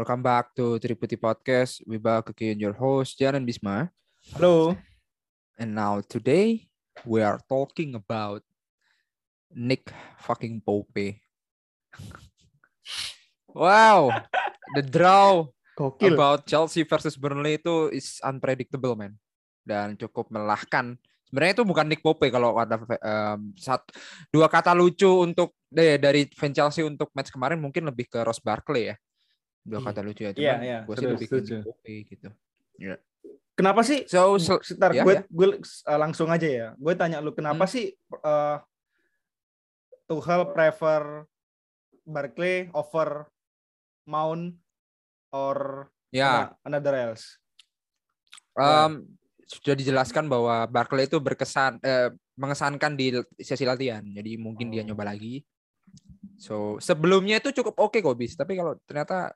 welcome back to Triputi Podcast. We back again your host Jan and Bisma. Halo. And now today we are talking about Nick fucking Pope. wow, the draw Gokil. about Chelsea versus Burnley itu is unpredictable man dan cukup melelahkan. Sebenarnya itu bukan Nick Pope kalau ada um, sat, dua kata lucu untuk deh, dari fan Chelsea untuk match kemarin mungkin lebih ke Ross Barkley ya. Dua Iya. kata lucu ya. Iya, Cuman iya, gue sih lebih ke gitu. Kenapa sih? So, so Sebentar, ya, gue ya. gue uh, langsung aja ya. Gue tanya lu kenapa Hmm. sih uh, Tuchel prefer Barkley over Mount or ya ano- another else? um, sudah dijelaskan bahwa Barkley itu berkesan eh, mengesankan di sesi latihan. Jadi mungkin dia Oh. nyoba lagi. So sebelumnya itu cukup oke kok bis, tapi kalau ternyata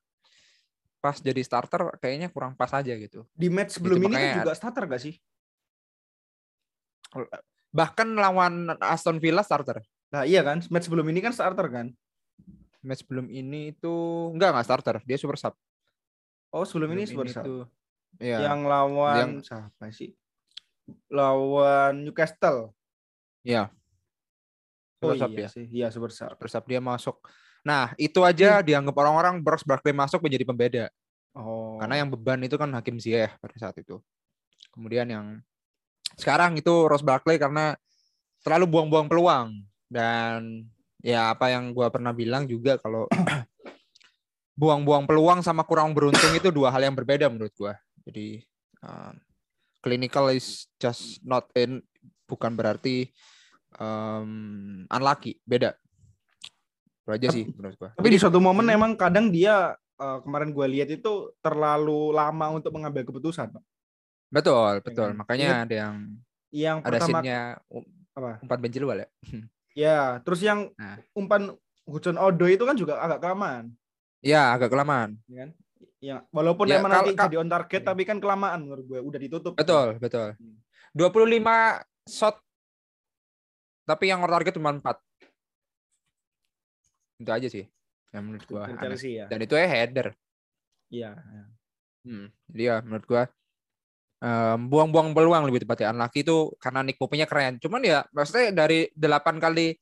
pas jadi starter kayaknya kurang pas aja gitu. Di match sebelum ini kan makanya- juga starter gak sih? Bahkan lawan Aston Villa starter. Nah iya kan, match sebelum ini kan starter kan? Match sebelum ini itu enggak enggak starter, dia super sub. Oh sebelum ini super sub. itu Iya. Yang lawan Yang- siapa sih? Lawan Newcastle. Iya. Oh Super sub iya ya. sih, iya super sub. Super sub dia masuk. Nah, itu aja dianggap orang-orang Bros Barkley masuk menjadi pembeda. Oh. Karena yang beban itu kan Hakim Ziyech pada saat itu. Kemudian yang sekarang itu Ross Barkley karena terlalu buang-buang peluang dan ya apa yang gua pernah bilang juga kalau buang-buang peluang sama kurang beruntung itu dua hal yang berbeda menurut gua. Jadi uh, clinical is just not in bukan berarti um, unlucky, beda. Itu aja sih menurut gua. Tapi di suatu momen Hmm. emang kadang dia eh, kemarin gue lihat itu terlalu lama untuk mengambil keputusan. Pak. Betul, betul. kan? Makanya Ingat ada yang Yang ada pertama scene-nya apa? umpan benjilwal ya. Ya, terus yang Nah. umpan Hudson Odo itu kan juga agak kelamaan, Ya, agak kelamaan. ya kan? Yang walaupun Ya, emang kalau- nanti kal- jadi on target tapi kan kelamaan menurut gue, udah ditutup. Betul, betul. Hmm. 25 shot tapi yang on target cuma 4. Itu aja sih yang menurut gua. Chelsea ya. Dan itu ya header. Iya. ya. Hmm. Jadi ya menurut gua em, buang-buang peluang lebih tepatnya unlucky itu karena Nick Pope-nya keren. Cuman ya maksudnya dari 8 kali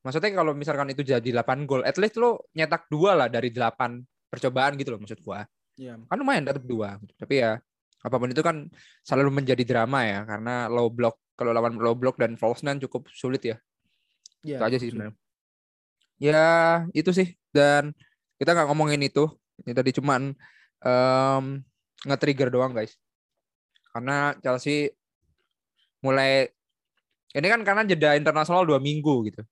maksudnya kalau misalkan itu jadi 8 gol, at least lo nyetak dua lah dari 8 percobaan gitu loh maksud gua. Iya. kan lumayan tetap dua tapi ya apa pun itu kan selalu menjadi drama ya karena low block kalau lawan low block dan false nine cukup sulit ya Iya. itu aja sih sebenarnya ya itu sih. Dan kita nggak ngomongin itu. Ini tadi cuman em, nge-trigger doang guys. Karena Chelsea mulai ini kan karena jeda internasional dua minggu gitu.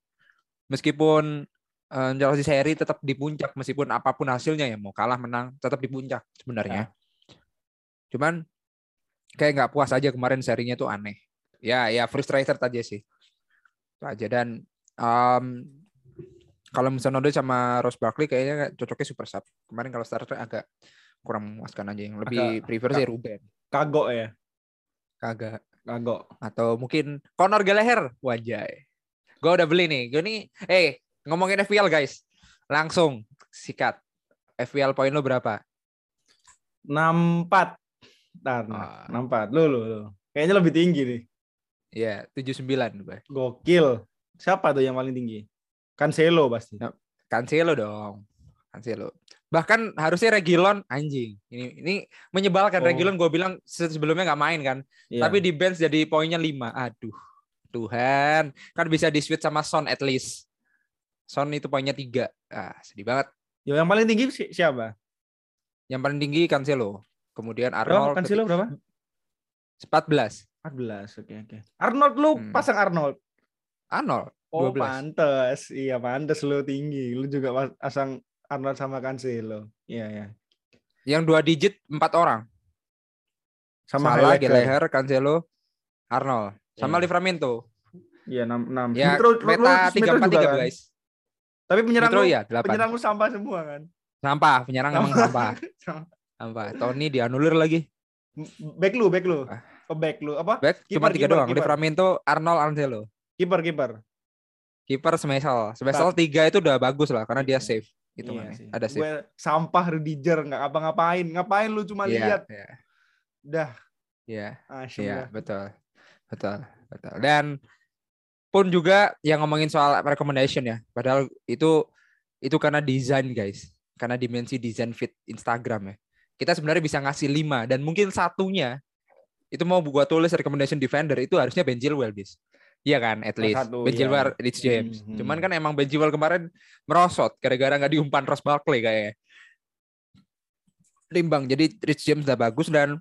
Meskipun eh, Chelsea seri tetap di puncak meskipun apa pun hasilnya ya mau kalah menang tetap di puncak sebenarnya. Cuman kayak nggak puas aja kemarin serinya tuh aneh. Ya ya frustrated aja sih. Itu aja. Dan em, kalau misalnya Odo sama Ross Barkley kayaknya cocoknya super sub kemarin kalau starter agak kurang memuaskan aja yang lebih Agak- prefer sih Ruben Kagok ya. kagak Kagok. atau mungkin Conor Gallagher wajay gue udah beli nih gue nih eh ngomongin FPL guys langsung sikat FPL poin lo berapa 64. Ntar, Ah. 64. Lu, lu, lu. Kayaknya lebih tinggi nih. ya 79 gue Gokil. Siapa tuh yang paling tinggi? Cancelo pasti. Cancelo dong Cancelo bahkan harusnya Regilon anjing ini ini menyebalkan Oh. Regilon gue bilang se- sebelumnya nggak main kan Iya. tapi di bench jadi poinnya 5 aduh Tuhan kan bisa di switch sama Son at least Son itu poinnya 3 ah sedih banget Ya, yang paling tinggi si- siapa? yang paling tinggi Cancelo kemudian Berapa? Arnold Cancelo berapa? 14 14. Oke, oke. Arnold lu Hmm. pasang Arnold. Arnold Oh, 12 pantes. Iya, pantes lu tinggi. Lu juga pas- pasang Arnold sama Cancelo. Iya, iya. yang dua digit empat orang Sama Salah. Gallagher, Cancelo, Arnold, sama Iya. Livramento. Iya, 6 6. Ya meta tiga empat tiga guys. Tapi penyerang Metro lu, ya delapan. penyerang lu sampah semua kan. Sampah, penyerang emang sampah. Sampah. Tony dianulir lagi. Back lu, back lu. Ah. Oh, back lu. Apa? Back cuma tiga doang. Livramento, Arnold, Cancelo. Kiper, kiper. Kiper Smesal. Smesal tiga itu udah bagus lah karena dia Iya. save. itu Iya sih. Ada sih. Gue sampah Rudiger nggak apa-ngapain. Ngapain lu cuma Iya, lihat? iya, Dah, iya. asyik Iya, dah. betul. Betul, betul. Dan pun juga yang ngomongin soal recommendation ya. Padahal itu itu karena desain, guys. Karena dimensi desain fit Instagram ya. Kita sebenarnya bisa ngasih lima dan mungkin satunya itu mau gua tulis recommendation defender itu harusnya Ben Chilwell. Iya kan, at least. satu, ben iya. Rich James. Hmm, Cuman hmm. kan emang Ben Chilwell kemarin merosot gara-gara nggak diumpan Ross Barkley kayaknya. Rimbang. Jadi Rich James udah bagus dan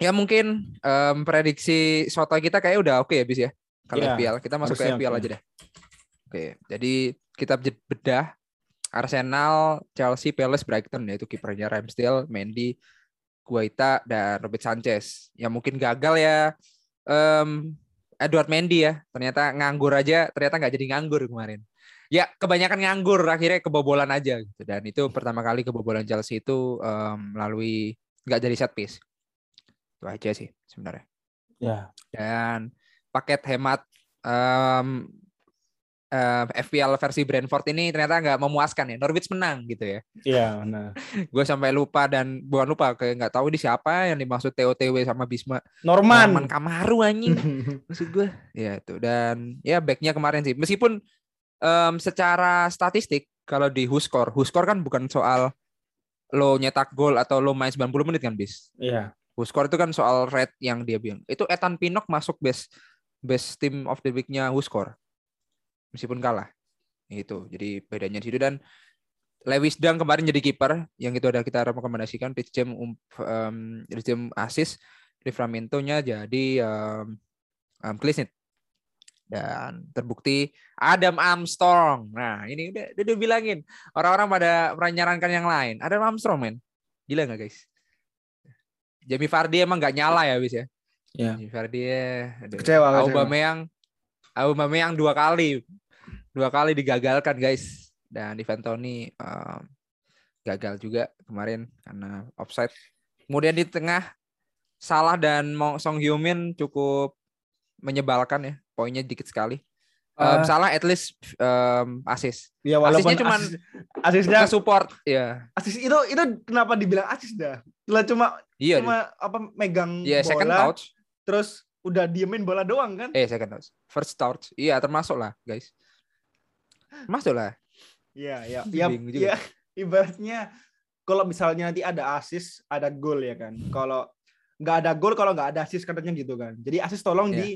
ya mungkin em, prediksi Sota kita kayak udah oke ya bis ya. Kalau Iya, FPL kita masuk ke FPL aja deh. Oke, jadi kita bed- bedah Arsenal, Chelsea, Palace, Brighton yaitu kipernya Ramsdale, Mendy, Guaita dan Robert Sanchez. Yang mungkin gagal ya em, Edward Mendy ya. Ternyata nganggur aja, ternyata nggak jadi nganggur kemarin. Ya kebanyakan nganggur akhirnya kebobolan aja gitu. Dan itu pertama kali kebobolan Chelsea itu em, melalui nggak jadi set piece. Itu aja sih sebenarnya Ya. dan paket hemat em, em, FPL versi Brentford ini ternyata nggak memuaskan ya. Norwich menang gitu ya. Iya, nah. Gue sampai lupa dan bukan lupa kayak nggak tahu di siapa yang dimaksud TOTW sama Bisma. Norman. Norman Kamaru anjing. Maksud gue ya itu dan ya backnya kemarin sih. Meskipun em, secara statistik kalau di Huskor, Huskor kan bukan soal lo nyetak gol atau lo main 90 menit kan bis. Iya. Huskor itu kan soal rate yang dia bilang. Itu Ethan Pinnock masuk best best team of the week-nya Huskor. Meskipun kalah. Itu. Jadi bedanya di situ dan Lewis Dang kemarin jadi kiper yang itu ada kita rekomendasikan Rich James um, um, Rich James assist Livramento-nya jadi um, um, clean sheet. dan terbukti Adam Armstrong. Nah, ini udah udah, udah bilangin orang-orang pada pernah nyarankan yang lain. Adam Armstrong, men. Gila nggak, guys? Jamie Vardy emang nggak nyala ya, bis ya. Iya. Jamie Vardy ya. aduh. Kecewa, kecewa. Aubameyang, Aubameyang dua kali, dua kali digagalkan, guys. Dan Ivan Toni um, gagal juga kemarin karena offside. Kemudian di tengah Salah dan Song Hyo-min cukup menyebalkan ya, poinnya dikit sekali. Um, Ah. Salah at least um, assist. Ya walaupun Asisnya cuman- asis, asisnya support, ya. asis itu itu kenapa dibilang asis dah? Lah cuma Iya, cuma apa megang second bola touch. terus udah diemin bola doang kan? Eh, second touch. First touch. Iya, termasuk lah, guys. Masuk lah. Iya, iya. Ya, ya, ibaratnya kalau misalnya nanti ada asis, ada gol ya kan. Kalau nggak ada gol, kalau nggak ada asis katanya gitu kan. Jadi asis tolong Iya. di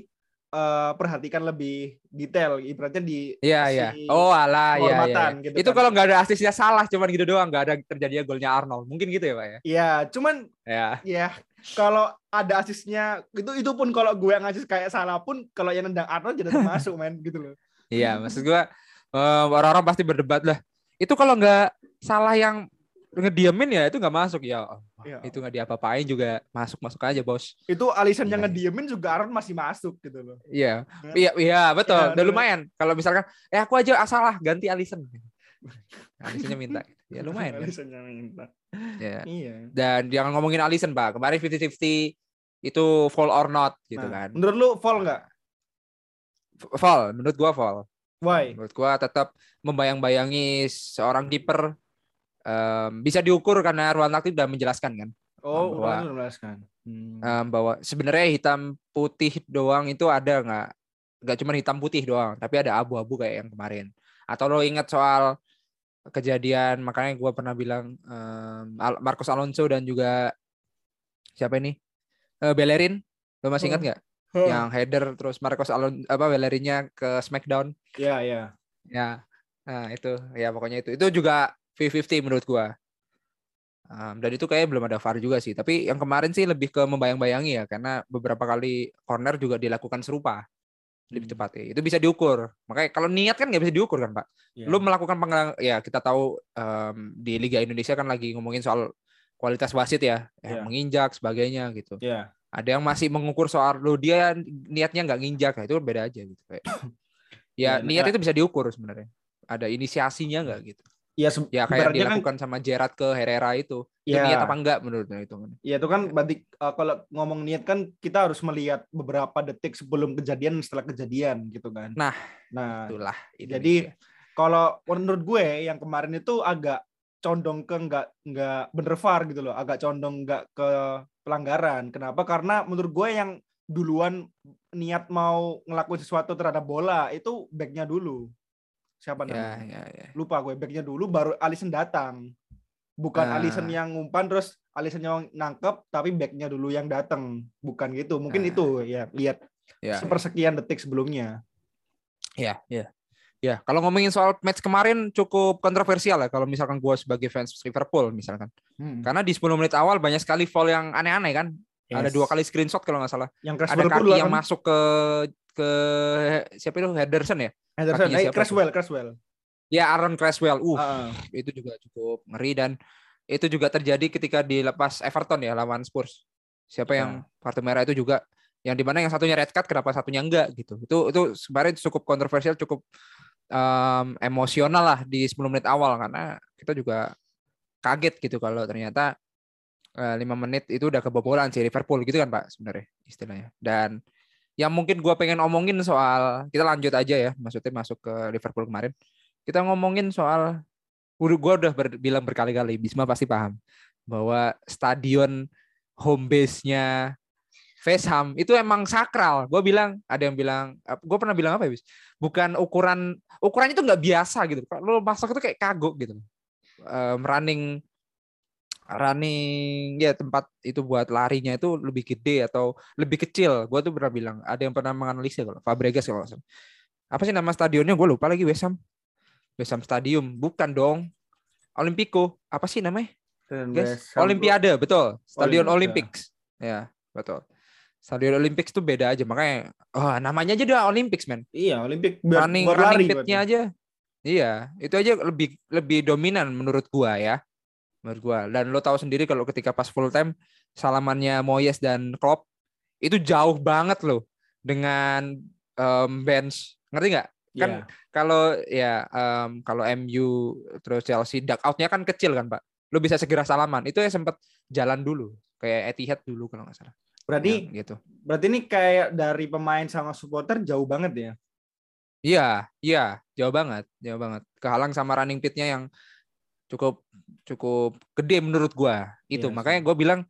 eh, perhatikan lebih detail. Ibaratnya di Iya, iya. Oh, alah, iya, iya. penghormatan iya. gitu Itu kan. kalau nggak ada asisnya salah, cuman gitu doang, nggak ada terjadinya golnya Arnold. Mungkin gitu ya, Pak ya? Iya, cuman Ya. ya kalau ada asisnya itu itu pun kalau gue yang asis kayak salah pun kalau yang nendang Arnold jadi termasuk men gitu loh. Iya, maksud gua eh, orang-orang pasti berdebat lah. Itu kalau nggak salah yang ngediamin ya itu nggak masuk ya. Iya. Itu nggak diapa-apain juga masuk masuk aja bos. Itu Alisson yang Iya. ngediemin juga Arnold masih masuk gitu loh. Iya, Kan? iya, iya betul. Iya, Udah lumayan. Kalau misalkan, eh aku aja salah ganti Alisson. Alisonnya minta. Ya lumayan. kan? Alisson yang minta. Ya. Iya. Dan jangan ngomongin Alisson pak. Kemarin 50-50 itu fall or not gitu Nah, kan. Menurut lu fall nggak? Fall, menurut gua fall. Why? Menurut gua tetap membayang-bayangi seorang kiper em, bisa diukur karena Ruan Latif sudah menjelaskan kan Oh, Bahwa- bahwa, menjelaskan. Hmm. em, bahwa sebenarnya hitam putih doang itu ada nggak nggak cuma hitam putih doang tapi ada abu-abu kayak yang kemarin atau lo ingat soal kejadian makanya gua pernah bilang Al- Marcos Alonso dan juga siapa ini Eh, Bellerin lo masih ingat Oh. Huh. yang header terus Marcos Alonso apa Bellerinnya ke Smackdown Ya, ya. Ya, nah itu ya pokoknya itu. Itu juga 50-50 menurut gua. Um, dan itu kayak belum ada VAR juga sih. Tapi yang kemarin sih lebih ke membayang-bayangi ya, karena beberapa kali corner juga dilakukan serupa lebih Hmm. tepatnya. Itu bisa diukur. Makanya kalau niat kan nggak bisa diukur kan Pak. Ya. Lu melakukan penggalang, ya kita tahu um, di Liga Indonesia kan lagi ngomongin soal kualitas wasit ya, Ya. menginjak sebagainya gitu. Ya. Ada yang masih mengukur soal lu dia niatnya nggak nginjak, nah, itu beda aja gitu. Kayak. ya Ya, niat itu bisa diukur sebenarnya. Ada inisiasinya nggak gitu? Ya, Ya kayak kan, dilakukan sama Gerard ke Herrera itu. Itu ya, niat apa enggak menurutnya itu? ya itu kan berarti uh, kalau ngomong niat kan kita harus melihat beberapa detik sebelum kejadian setelah kejadian gitu kan. Nah, nah Itulah. Jadi, Indonesia. Kalau menurut gue yang kemarin itu agak condong ke nggak nggak bener VAR gitu loh, agak condong nggak ke pelanggaran. Kenapa? Karena menurut gue yang duluan niat mau ngelakuin sesuatu terhadap bola itu backnya dulu. Siapa Ya, namanya? ya, ya. Lupa gue backnya dulu baru Alisson datang. Bukan Nah. Alisson yang ngumpan terus Alisson yang nangkep tapi backnya dulu yang datang. Bukan gitu. Mungkin Nah. itu ya lihat Ya, sepersekian detik sebelumnya. ya, ya. Ya, kalau ngomongin soal match kemarin cukup kontroversial ya kalau misalkan gua sebagai fans Liverpool misalkan. Hmm. Karena di 10 menit awal banyak sekali foul yang aneh-aneh kan. Ada Yes. dua kali screenshot kalau nggak salah. yang Ada kaki yang kan. masuk ke ke siapa itu Henderson ya? Henderson, kakinya eh, siapa Cresswell, Cresswell. Ya Aaron Cresswell. Uh, Ah, itu juga cukup ngeri dan itu juga terjadi ketika dilepas Everton ya lawan Spurs. Siapa Ya. yang kartu merah itu juga yang di mana yang satunya red card kenapa satunya enggak gitu. Itu itu sebenarnya cukup kontroversial, cukup em, emosional lah di 10 menit awal karena kita juga kaget gitu kalau ternyata eh, lima menit itu udah kebobolan si Liverpool gitu kan Pak sebenarnya istilahnya. Dan yang mungkin gua pengen omongin soal kita lanjut aja ya, maksudnya masuk ke Liverpool kemarin. Kita ngomongin soal gua udah ber- bilang berkali-kali, Bisma pasti paham bahwa stadion home base-nya West Ham itu emang sakral. Gue bilang, ada yang bilang, gue pernah bilang apa ya, Bis? Bukan ukuran, ukurannya itu nggak biasa gitu. Kalau masuk itu kayak kagok gitu. Em, running running ya tempat itu buat larinya itu lebih gede atau lebih kecil. Gue tuh pernah bilang, ada yang pernah menganalisa kalau Fabregas kalau salah. Apa sih nama stadionnya? Gue lupa lagi West Ham. West Ham Stadium. Bukan dong. Olimpico. Apa sih namanya? Guys, Olimpiade, betul. Stadion. Olympics. Ya, betul. Stadion Olympics tuh beda aja. Makanya, oh, namanya aja udah Olympics, man. Iya, Olimpik buat, running buat running pitnya aja. Iya, itu aja lebih lebih dominan menurut gua ya. Menurut gua. Dan lo tahu sendiri kalau ketika pas full time salamannya Moyes dan Klopp itu jauh banget loh dengan em, bench. Ngerti nggak? Kan Iya. kalau ya em, kalau MU terus Chelsea duck outnya kan kecil kan, Pak. Lo bisa segera salaman. Itu ya sempat jalan dulu kayak Etihad dulu kalau nggak salah. Berarti Ya, gitu. berarti ini kayak dari pemain sama supporter jauh banget ya. Iya, iya, jauh banget, jauh banget. Kehalang sama running pitnya yang cukup cukup gede menurut gua. Itu Iya makanya gue bilang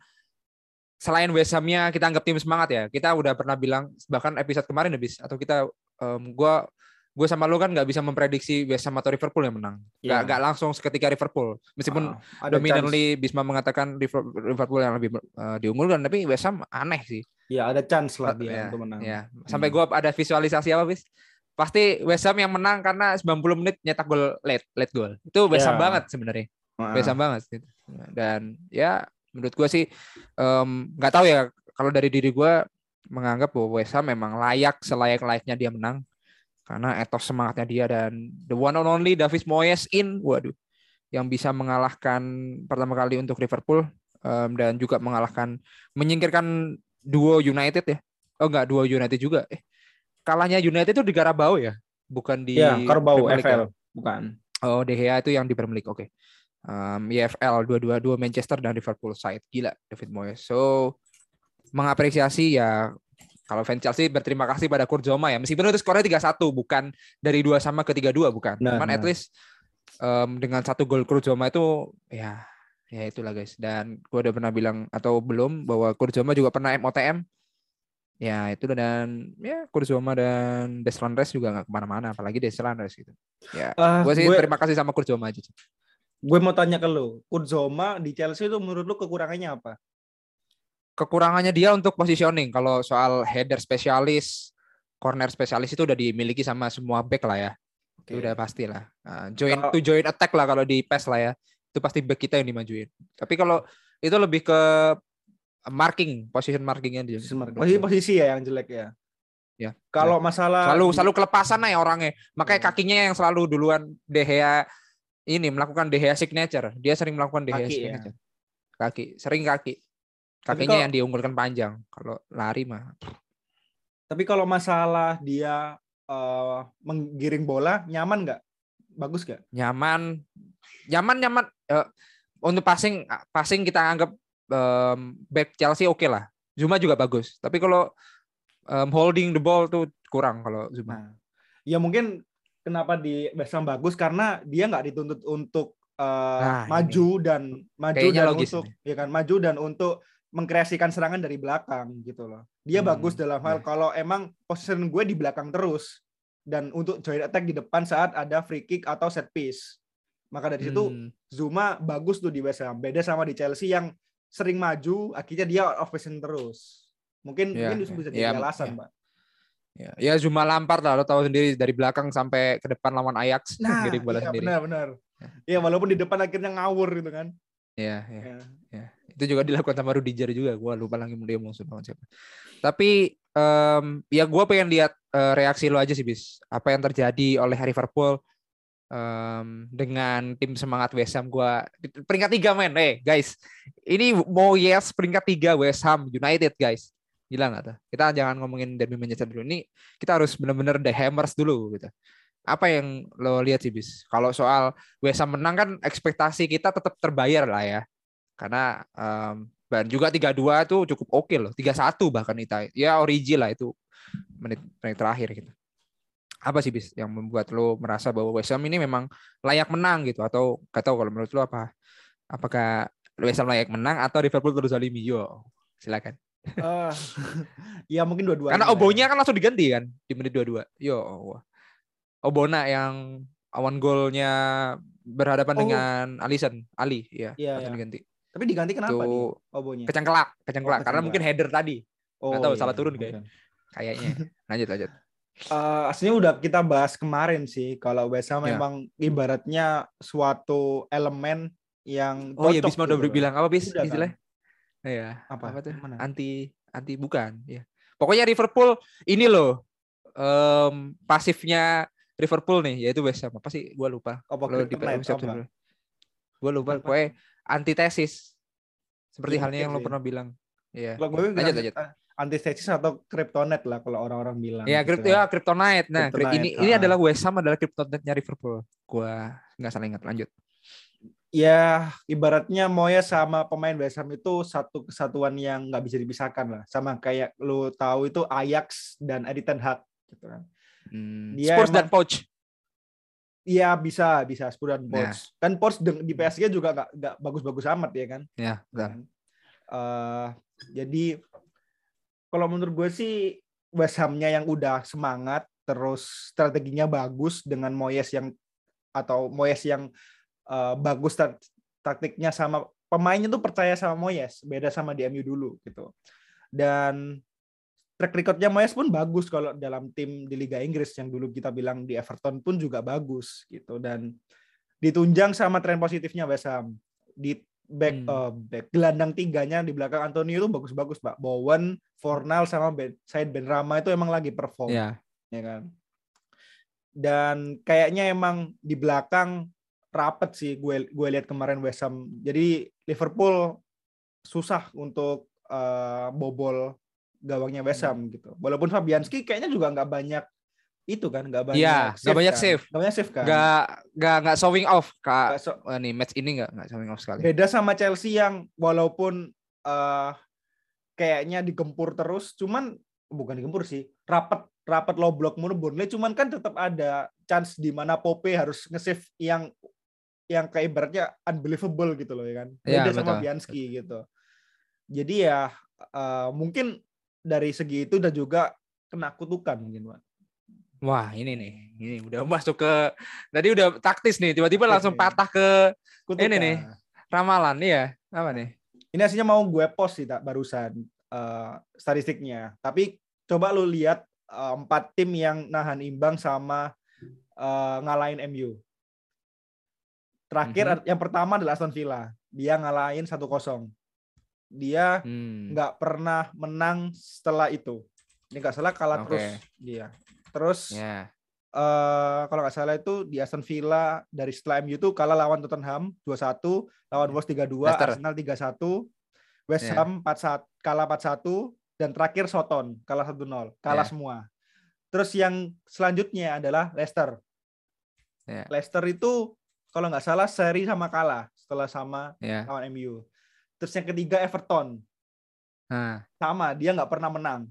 selain West Ham-nya kita anggap tim semangat ya. Kita udah pernah bilang bahkan episode kemarin habis atau kita em, gua gue sama lu kan nggak bisa memprediksi West Ham atau Liverpool yang menang. Nggak Iya. nggak langsung seketika Liverpool. Meskipun Ah, ada chance. dominantly Bisma mengatakan Liver- Liverpool yang lebih eh, diunggulkan, tapi West Ham aneh sih. Iya, ada chance lah dia ya, untuk menang. ya. Sampai Hmm. gua ada visualisasi apa, Bis? Pasti West Ham yang menang karena 90 menit nyetak gol late, late goal. Itu West Ham Ya. banget sebenarnya. Ah. West Ham banget gitu. Dan ya menurut gua sih nggak tahu ya kalau dari diri gua menganggap bahwa West Ham memang layak selayak-layaknya dia menang karena etos semangatnya dia dan the one and only David Moyes in waduh yang bisa mengalahkan pertama kali untuk Liverpool em, dan juga mengalahkan menyingkirkan duo United ya oh enggak duo United juga eh kalahnya United itu di Carabao ya bukan di Iya, Carabao Premier League ya? FL, bukan. Oh, De Gea itu yang di Premier League. Oke. Um, EFL dua-dua-dua Manchester dan Liverpool side. Gila David Moyes. So mengapresiasi ya kalau fans Chelsea berterima kasih pada Kurt Zouma ya. Meskipun itu skornya 3-1 bukan dari 2 sama ke 3-2 bukan. Nah, Cuman nah. at least um, dengan satu gol Kurt Zouma itu ya ya itulah guys. Dan gue udah pernah bilang atau belum bahwa Kurt Zouma juga pernah MOTM. Ya itu dan ya Kurt Zouma dan Deslan Rice juga nggak ke mana-mana apalagi Deslan Rice gitu. Ya Ah, gue sih gue, terima kasih sama Kurt Zouma aja. gue mau tanya ke lu, Kurzoma di Chelsea itu menurut lu kekurangannya apa? Kekurangannya dia untuk positioning. Kalau soal header spesialis, corner spesialis itu udah dimiliki sama semua back lah ya. Itu Oke. udah pasti lah. Nah, join Kalau- to join attack lah kalau di PES lah ya. Itu pasti back kita yang dimajuin. Tapi kalau itu lebih ke marking, position markingnya dia. Posisi posisi ya yang jelek ya. Ya, Kalau masalah Selalu selalu kelepasan lah ya orangnya. Makanya Hmm. kakinya yang selalu duluan De Gea ini melakukan De Gea signature. Dia sering melakukan De Gea Kaki ya. signature. Kaki, sering kaki. Kakinya kalau- yang diunggulkan panjang. Kalau lari mah. Tapi kalau masalah dia eh, menggiring bola nyaman nggak? Bagus nggak? nyaman. Nyaman nyaman. Eh, untuk passing passing kita anggap em, back Chelsea oke lah. Zuma juga bagus. Tapi kalau em, holding the ball tuh kurang kalau Zuma. Nah, ya mungkin kenapa di West bagus karena dia nggak dituntut untuk uh, Nah, maju dan maju Kayaknya dan logis untuk ya kan maju dan untuk mengkreasikan serangan dari belakang gitu loh. Dia Hmm, bagus dalam hal ya. kalau emang position gue di belakang terus dan untuk join attack di depan saat ada free kick atau set piece. Maka dari situ Hmm. Zuma bagus tuh di West Ham. Beda sama di Chelsea yang sering maju akhirnya dia out of position terus. Mungkin Ya, mungkin itu ya. bisa Ya, jadi alasan, ya. Pak. Ya, ya Zuma Lampard lah, lo tahu sendiri dari belakang sampai ke depan lawan Ajax Nah, bola iya, sendiri. benar-benar. Ya walaupun di depan akhirnya ngawur gitu kan. Ya, ya. Ya. Itu juga dilakukan sama Rudiger juga. Gua lupa lagi dia mau lawan siapa. Tapi em, ya gua pengen lihat eh, reaksi lo aja sih, bis. Apa yang terjadi oleh Liverpool em, dengan tim semangat West Ham gua peringkat tiga men, eh guys. Ini mau yes peringkat tiga West Ham United guys. Gila nggak tuh? Kita jangan ngomongin derby Manchester dulu. Ini kita harus benar-benar the hammers dulu gitu. Apa yang lo lihat sih bis? Kalau soal West Ham menang kan ekspektasi kita tetap terbayar lah ya. Karena em, dan juga 3-2 itu cukup oke loh. 3-1 bahkan kita. Ya origi lah itu menit menit terakhir gitu. Apa sih bis yang membuat lo merasa bahwa West Ham ini memang layak menang gitu atau gak tahu kalau menurut lo apa? Apakah West Ham layak menang atau Liverpool terus zalimi? Yo, silakan. Eh, ya mungkin dua-duanya. Karena ya. obonya kan langsung diganti kan di menit 22. Yo, wah. Obona yang awan golnya berhadapan Oh. dengan Alisson, Ali, ya, langsung iya. diganti. Tapi diganti kenapa Itu nih obonya? kecengklak, kecengklak Oh, karena kecengklak. mungkin header tadi Oh, nggak tahu, iya, salah turun mungkin. kayaknya. lanjut lanjut. Eh, aslinya udah kita bahas kemarin sih kalau West Ham Ya. memang ibaratnya suatu elemen yang Oh iya Bisma udah gitu bilang apa bis kan? istilahnya? Iya. Apa? Apa tuh? Mana? Anti anti bukan, ya. Pokoknya Liverpool ini loh em, pasifnya Liverpool nih yaitu West Ham. Apa sih? Gua lupa. Apa Lo di apa? dulu. Gua lupa. Pokoknya antitesis. Seperti Iya, halnya yang lo pernah bilang. Iya. Kalau gue Lanjut, lanjut. eh, antithesis atau kryptonite lah kalau orang-orang bilang. Ya, gitu krypt, ya Kryptonite. Nah, Kryptonite, ini ini ah. adalah West Ham adalah Kryptonite-nya Liverpool. Gua nggak salah ingat. Lanjut. ya ibaratnya Moyes sama pemain West Ham itu satu kesatuan yang nggak bisa dipisahkan lah sama kayak lu tahu itu Ajax dan Eddie Ten Hag gitu kan Hmm, Dia Spurs dan emang- Poch. Iya bisa bisa Spurs dan Nah. Poch kan Poch di PSG juga nggak nggak bagus-bagus amat ya kan Ya, betul. kan? Eh, jadi kalau menurut gue sih West Ham-nya yang udah semangat terus strateginya bagus dengan Moyes yang atau Moyes yang eh, bagus tak- taktiknya sama pemainnya tuh percaya sama Moyes beda sama di MU dulu gitu dan track recordnya Moyes pun bagus kalau dalam tim di Liga Inggris yang dulu kita bilang di Everton pun juga bagus gitu. Dan ditunjang sama tren positifnya West Ham. Di back Hmm. eh, back gelandang tiganya di belakang Antonio itu bagus-bagus Pak. Bowen, Fornal sama ben, Said Ben Rama itu emang lagi perform Ya. ya kan? Dan kayaknya emang di belakang rapet sih gue gue lihat kemarin West Ham. Jadi Liverpool susah untuk eh, bobol gawangnya West Ham gitu walaupun Fabianski kayaknya juga nggak banyak itu kan nggak banyak Iya, nggak banyak kan. save. nggak banyak save kan Nggak nggak nggak showing off kak. Nggak so- nih match ini nggak nggak showing off sekali. beda sama Chelsea yang walaupun eh, kayaknya digempur terus cuman bukan digempur sih rapet rapet low block mulu Burnley cuman kan tetap ada chance di mana Pope harus nge-save yang yang kayak ibaratnya unbelievable gitu loh ya kan Iya, beda sama betul. Bianski gitu jadi ya eh, mungkin dari segi itu dan juga kena kutukan mungkin Pak. Wah ini nih, ini udah masuk ke tadi udah taktis nih, tiba-tiba langsung patah ke Kutukan. Ini nih. ramalan ya. Apa nih? ini aslinya mau gue post sih tak barusan eh, statistiknya tapi coba lu lihat eh, empat tim yang nahan imbang sama eh, ngalahin MU terakhir Mhm. yang pertama adalah Aston Villa dia ngalahin 1-0 dia Hmm. nggak pernah menang setelah itu ini nggak salah kalah Oke. terus dia terus Ya. eh kalau nggak salah itu di Aston Villa dari setelah MU itu kalah lawan Tottenham 2-1, lawan Wolves 3-2, Leicester. Arsenal 3-1, West Ya. Ham 4-1, kalah 4-1 dan terakhir Soton kalah 1-0, kalah Ya. semua. Terus yang selanjutnya adalah Leicester. Ya. Leicester itu kalau nggak salah seri sama kalah setelah sama Ya. lawan MU. Terus yang ketiga Everton Nah. sama dia nggak pernah menang.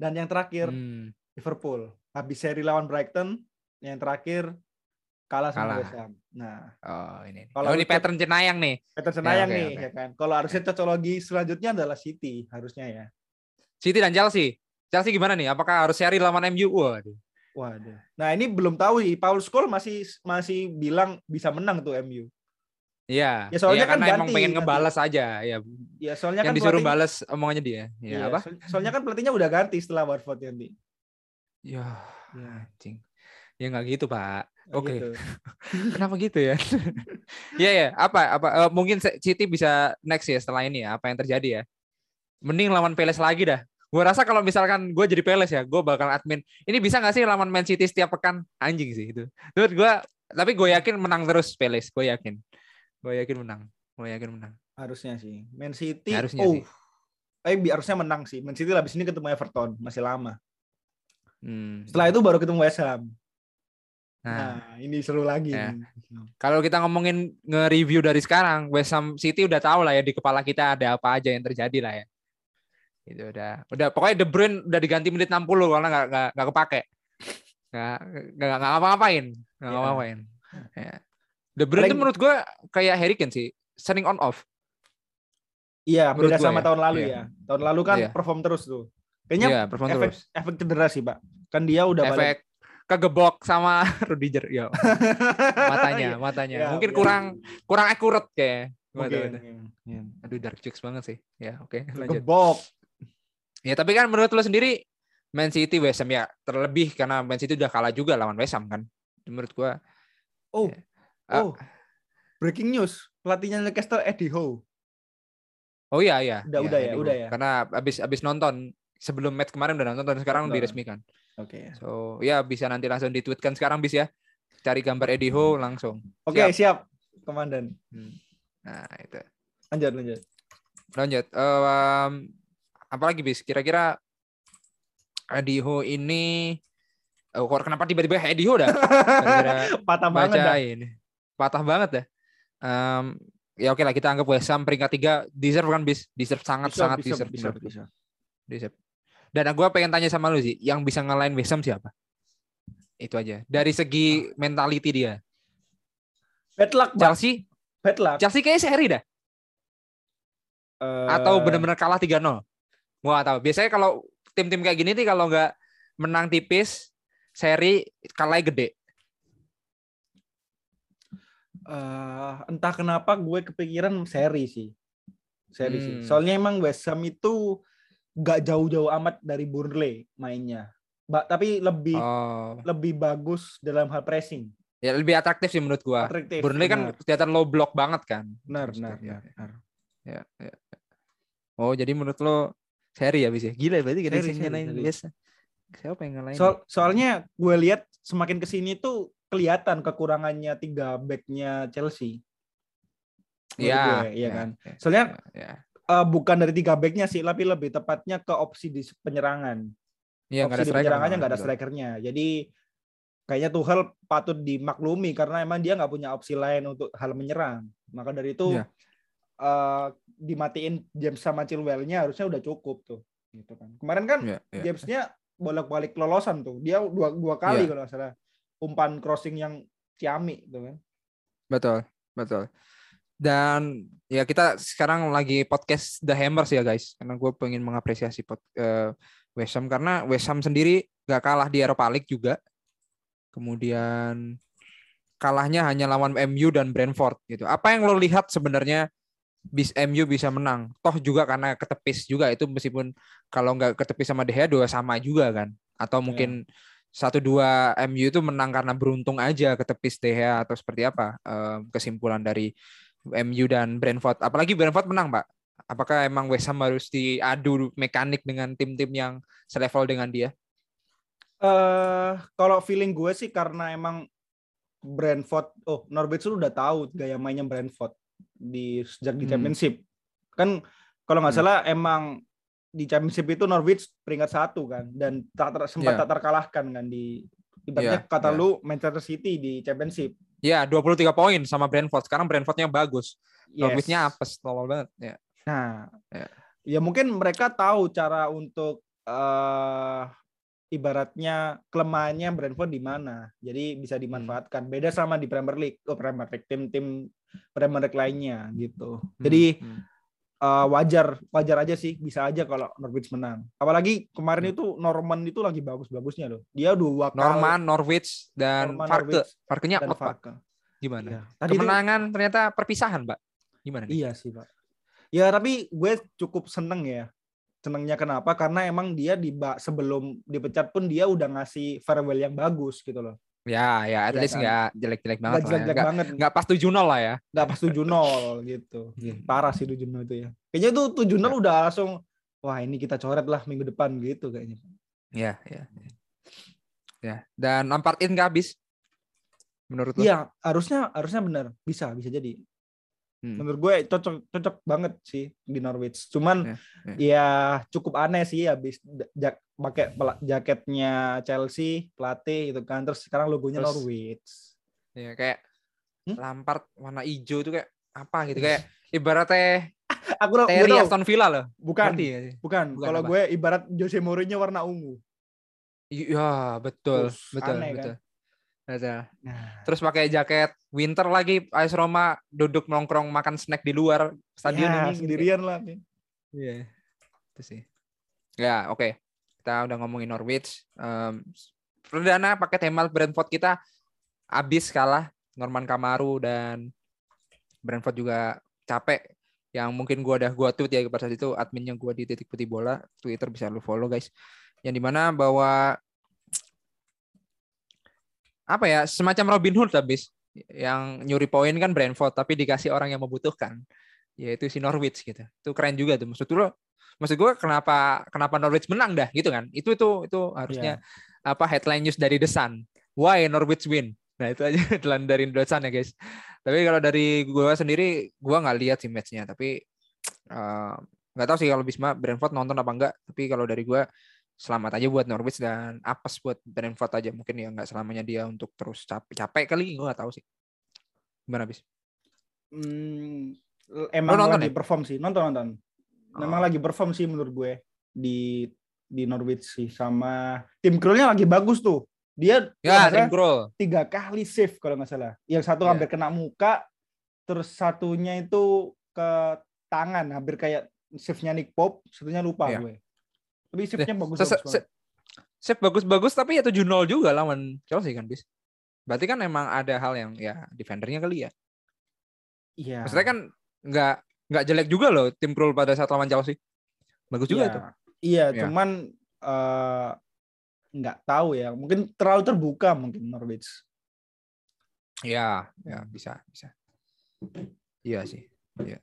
Dan yang terakhir Hmm. Liverpool. Habis seri lawan Brighton, yang terakhir kalah sama. West Ham. Nah, Oh, ini. Kalau oh, ini pattern Cenayang nih. Peter Senayang oke, nih, oke. ya kan. Kalau harusnya cocologi selanjutnya adalah City, harusnya ya. City dan Chelsea. Chelsea gimana nih? Apakah harus seri lawan MU? Waduh. Waduh. Nah, ini belum tahu nih. Paul Scholes masih masih bilang bisa menang tuh MU. Iya. Ya, soalnya Iya, kan karena emang ganti pengen ngebalas aja. Ya. Ya, soalnya Yang kan disuruh pelatih- balas omongannya dia. Ya, Iya, apa? so- soalnya kan pelatihnya udah ganti setelah Watford nanti. Ya, Ya, anjing. Ya nggak gitu, Pak. Oke. gitu. Kenapa gitu ya? Iya ya, apa apa eh, mungkin City bisa next ya setelah ini ya, apa yang terjadi ya? Mending lawan Palace lagi dah. Gue rasa kalau misalkan gue jadi Palace ya, gue bakal admin. Ini bisa nggak sih lawan Man City setiap pekan? Anjing sih itu. Menurut gue, tapi gue yakin menang terus Palace. Gue yakin. Gue yakin menang. Gue yakin menang. Harusnya sih. Man City. Harusnya oh. sih. Eh, harusnya menang sih. Man City habis ini ketemu Everton, masih lama. Hmm. Setelah itu baru ketemu West Ham. Nah, Nah, ini seru lagi. Ya. kalau kita ngomongin nge-review dari sekarang, West Ham City udah tahu lah ya di kepala kita ada apa aja yang terjadi lah ya. Itu udah, udah pokoknya De Bruyne udah diganti menit 60 karena nggak nggak kepake. Nggak nggak nggak ngapa-ngapain, nggak Iya. ngapa-ngapain. Ya. De Bruyne Paling- menurut gua kayak Harry Kane sih, sering on off. Iya, Menurut beda sama ya. tahun lalu Iya. ya. Tahun lalu kan Iya. perform terus tuh. Kayaknya Iya, perform efek terus. efek cedera sih, Pak. Kan dia udah Efek kegebok sama Rudiger, ya matanya, Iya. matanya. Iya, Mungkin iya. kurang kurang accurate kayak. Tahu Mungkin. deh. Iya. Aduh dark jokes banget sih. Ya, oke, lanjut. Gebok. Ya tapi kan menurut lo sendiri Man City West Ham ya terlebih karena Man City udah kalah juga lawan West Ham kan. Menurut gua Oh. Ah. Oh. Breaking news. Pelatihnya Newcastle Eddie Howe. oh iya iya. Udah, Iya, udah ya, udah ya. Karena abis abis nonton sebelum match kemarin udah nonton dan sekarang Nonton. diresmikan. Oke. So ya bisa nanti langsung ditweetkan sekarang bis ya. Cari gambar Eddie Howe langsung. Oke, Siap. siap. Komandan. Hmm. Nah itu. Lanjut, lanjut. Lanjut. Em, apalagi bis? Kira-kira Eddie Howe ini Oh, kenapa tiba-tiba Eddie Howe dah? Patah banget dah. ini. Patah banget ya. Em, ya oke lah kita anggap West Ham peringkat tiga deserve kan bis deserve sangat Bisa, sangat bisa, deserve, bisa, bisa. Deserve. Dan gue pengen tanya sama lu sih, yang bisa ngalahin West Ham siapa? Itu aja. Dari segi mentality dia. Bad luck. Chelsea, Bad luck. Chelsea kayaknya seri dah. Atau Eh, benar-benar kalah 3-0. Gua nggak tahu. Biasanya kalau tim-tim kayak gini nih kalau nggak menang tipis, seri kalahnya gede. Eh, entah kenapa gue kepikiran seri sih. Seri sih. Hmm. Soalnya emang West Ham itu gak jauh-jauh amat dari Burnley mainnya. Ba tapi lebih Oh, lebih bagus dalam hal pressing. ya lebih atraktif sih menurut gua. Atraktif. Burnley kan benar. kelihatan low block banget kan. benar, ya. benar. Ya, ya, ya. Oh, jadi menurut lo seri ya bis ya? Gila berarti gak ada Seri, yang seri, ngalahin seri. biasa. Siapa yang ngalahin? Soal, soalnya gue lihat semakin ke sini tuh kelihatan kekurangannya tiga backnya Chelsea. Menurut Iya, iya ya, kan. ya, Soalnya ya. eh, bukan dari tiga backnya sih, tapi lebih tepatnya ke opsi di penyerangan. Iya, nggak ada opsi di penyerangannya nggak ada strikernya. Jadi kayaknya Tuchel patut dimaklumi karena emang dia nggak punya opsi lain untuk hal menyerang. Maka dari itu Iya. eh, dimatiin James sama Chilwell-nya harusnya udah cukup tuh. Gitu kan. Kemarin kan Iya, iya. James-nya bolak-balik lolosan tuh. Dia dua dua kali Iya. kalau nggak salah umpan crossing yang ciami gitu kan. Betul, betul. Dan ya kita sekarang lagi podcast The Hammers ya guys, karena gue pengen mengapresiasi pod, eh, West Ham karena West Ham sendiri gak kalah di Europa League juga. Kemudian kalahnya hanya lawan MU dan Brentford gitu. Apa yang lo lihat sebenarnya bis MU bisa menang? Toh juga karena ketepis juga itu meskipun kalau nggak ketepis sama De Gea dua sama juga kan? Atau mungkin satu dua MU itu menang karena beruntung aja ketepis Gea atau seperti apa kesimpulan dari MU dan Brentford. Apalagi Brentford menang, Pak. Apakah emang West Ham harus diadu mekanik dengan tim-tim yang selevel dengan dia? eh kalau feeling gue sih karena emang Brentford, oh Norwich udah tahu gaya mainnya Brentford di sejak di Hmm. Championship. Kan kalau nggak Hmm. salah emang di Championship itu Norwich peringkat satu kan dan tak ter- sempat Iya. tak terkalahkan kan di ibaratnya Iya, kata iya. lu Manchester City di Championship. Ya, 23 poin sama Brentford. Sekarang Brentfordnya bagus. Yes. Norwich-nya apes, tolol banget. Ya. Nah, Ya. ya mungkin mereka tahu cara untuk eh ibaratnya kelemahannya Brentford di mana. Jadi bisa dimanfaatkan. Beda sama di Premier League, oh Premier League tim-tim Premier League lainnya gitu. Jadi Hmm. Uh, wajar wajar aja sih bisa aja kalau Norwich menang. Apalagi kemarin Hmm. itu Norman itu lagi bagus-bagusnya loh. Dia dua kali Norman, Norwich dan Norman, Farke. Norwich, Farkenya out. Farke. Gimana? Iya. Tadi itu- Kemenangan ternyata perpisahan, Pak. Gimana nih? Iya sih, Pak. Ya, tapi gue cukup seneng ya. Senengnya kenapa? Karena emang dia di sebelum dipecat pun dia udah ngasih farewell yang bagus gitu loh. Ya, ya, at Iya least kan? nggak jelek-jelek banget Nggak ya. jelek-jelek Nggak, banget. nggak pas 7-0 lah ya. Nggak pas 7-0 gitu. Iya. Parah sih 7-0 itu ya. Kayaknya itu 7-0 udah langsung wah ini kita coret lah minggu depan gitu kayaknya. Ya, ya. ya. Ya, dan Lampard in nggak habis? Menurut lo? Iya, harusnya harusnya benar. Bisa, bisa jadi. Hmm. Menurut gue cocok cocok banget sih di Norwich. Cuman Ya, ya cukup aneh sih habis jak pakai jaketnya Chelsea, pelatih gitu kan. Terus sekarang logonya Terus- Norwich. Ya, kayak Hmm? Lampard warna hijau tuh kayak apa gitu kayak ibaratnya Aku Terry Aston Villa loh. bukan, Ngerti ya bukan. Bukan Kalau apa? gue ibarat Jose Mourinho warna ungu. Iya, betul, Us, betul, aneh kan? betul. Betul. Nah, Terus pakai jaket winter lagi AS Roma duduk nongkrong makan snack di luar stadion ya, ini sendirian lah. Iya. Itu sih. Ya, oke. Kita udah ngomongin Norwich. Um, perdana pakai tema Brentford kita abis kalah Norman Kamaru dan Brentford juga capek yang mungkin gua udah gua tweet ya pada saat itu adminnya gua di titik putih bola Twitter bisa lu follow guys yang di mana bahwa apa ya semacam Robin Hood habis yang nyuri poin kan Brentford tapi dikasih orang yang membutuhkan yaitu si Norwich gitu. Itu keren juga tuh. Maksud lo maksud gue kenapa kenapa Norwich menang dah gitu kan? Itu itu itu harusnya apa headline news dari The Sun. Why Norwich win? Nah itu aja headline dari The Sun ya guys. Tapi kalau dari gue sendiri gue nggak lihat sih matchnya. Tapi eh, nggak tahu sih kalau Bisma Brentford nonton apa enggak tapi kalau dari gue selamat aja buat Norwich dan apes buat Brentford aja. Mungkin ya nggak selamanya dia untuk terus capek capek kali gue nggak tahu sih. Gimana bis? Hmm, emang nonton lagi ya? perform sih, nonton nonton. Memang Oh. lagi perform sih menurut gue di di Norwich sih sama tim Krulnya lagi bagus tuh. Dia ya nggak tim Krul tiga kali save kalau nggak salah. Yang satu Iya. hampir kena muka, terus satunya itu ke tangan, hampir kayak save-nya Nick Pope, satunya lupa Iya. gue. Tapi save-nya bagus Se- bagus Save bagus-bagus tapi ya 7-0 juga lawan Chelsea kan bis berarti kan emang ada hal yang ya defendernya kali ya Iya. maksudnya kan nggak nggak jelek juga loh tim Krul pada saat lawan Chelsea bagus juga Iya. tuh Iya, Iya. cuman eh, nggak tahu ya. Mungkin terlalu terbuka mungkin Norwich. ya ya bisa bisa iya sih Iya.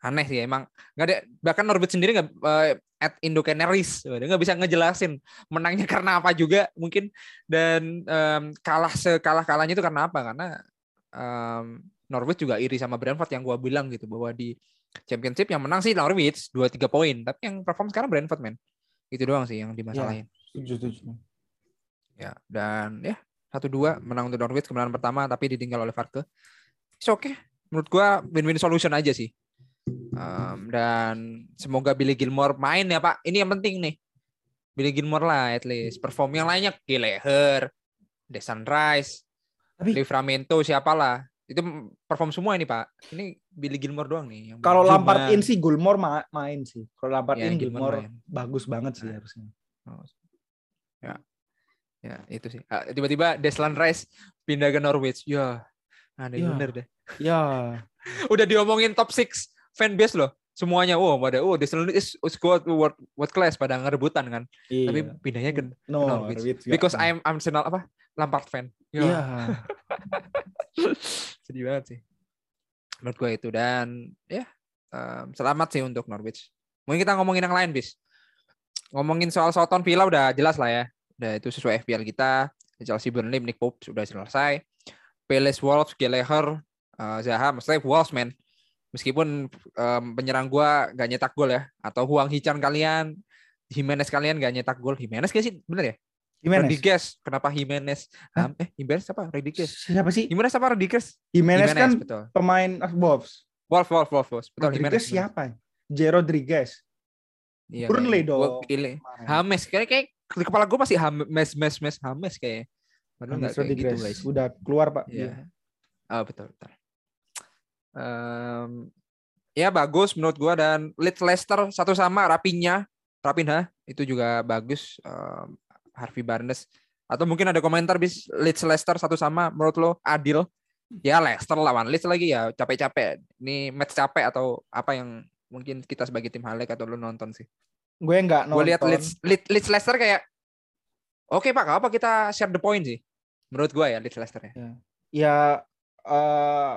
aneh sih emang nggak ada bahkan Norbert sendiri nggak eh, at Indo Canaries nggak bisa ngejelasin menangnya karena apa juga mungkin dan em, kalah sekalah kalahnya itu karena apa karena em, Norwich juga iri sama Brentford yang gua bilang gitu bahwa di Championship yang menang sih Norwich dua tiga poin. Tapi yang perform sekarang Brentford men. Itu doang sih yang dimasalahin. Setuju. ya dan ya satu dua menang untuk Norwich kemenangan pertama tapi ditinggal oleh Farke. It's okay. Menurut gua win-win solution aja sih. Um, dan semoga Billy Gilmore main ya Pak. Ini yang penting nih. Billy Gilmore lah at least. Perform yang lainnya Gallagher Desan Rice Tapi- Livramento siapalah itu perform semua ini Pak ini Billy Gilmore doang nih yang Kalau. Lampard in sih Gilmore ma- main sih. Kalau Lampard Ya, in Gilmore Gilmore main. bagus banget sih Nah. harusnya. ya ya itu sih Ah, tiba-tiba Deslan Rice pindah ke Norwich ya aneh Ya. bener deh Ya, udah diomongin top 6 fanbase loh semuanya oh pada oh Deslan is squad world world class pada ngerebutan kan iya. tapi pindahnya ke no, Norwich. Because I'm Arsenal apa Lampard fan ya Iya. sedih banget sih. Menurut gue itu. Dan ya em, selamat sih untuk Norwich. Mungkin kita ngomongin yang lain bis. Ngomongin soal Soton Villa udah jelas lah ya. Udah itu sesuai FPL kita. Chelsea Burnley Nick Pope sudah selesai. Palace Wolves Gallagher eh, Zaha maksudnya Wolves man. Meskipun em, penyerang gua gak nyetak gol ya. Atau Huang Hichan kalian Jimenez kalian gak nyetak gol. Jimenez gak sih? Bener ya Jimenez. Rodriguez kenapa Jimenez Hah? Eh Jimenez apa Rodriguez Siapa sih? Jimenez apa Rodriguez Jimenez, kan betul pemain Wolves. Wolf Wolf Wolf Wolf betul Rodriguez Jimenez siapa? J. Rodriguez. Iya, Burnley kayaknya. Dong. pilih. Hames kayak kayak di kepala gue masih Hames mes mes Hames kayak padahal nggak kayak gitu guys udah keluar pak Iya. Oh, betul betul. Um, ya bagus menurut gua dan Leeds Leicester satu sama Rapinya, Rapinha itu juga bagus. Um, Harvey Barnes atau mungkin ada komentar bis Leeds Leicester satu sama menurut lo adil? Ya Leicester lawan Leeds lagi ya capek-capek. Ini match capek atau apa yang mungkin kita sebagai tim Halek atau lo nonton sih? Gue nggak nonton. Gue lihat Leeds, Leeds, Leeds Leicester kayak oke okay, pak, apa kita share the point sih? Menurut gue ya Leeds Leicester ya. Ya, uh,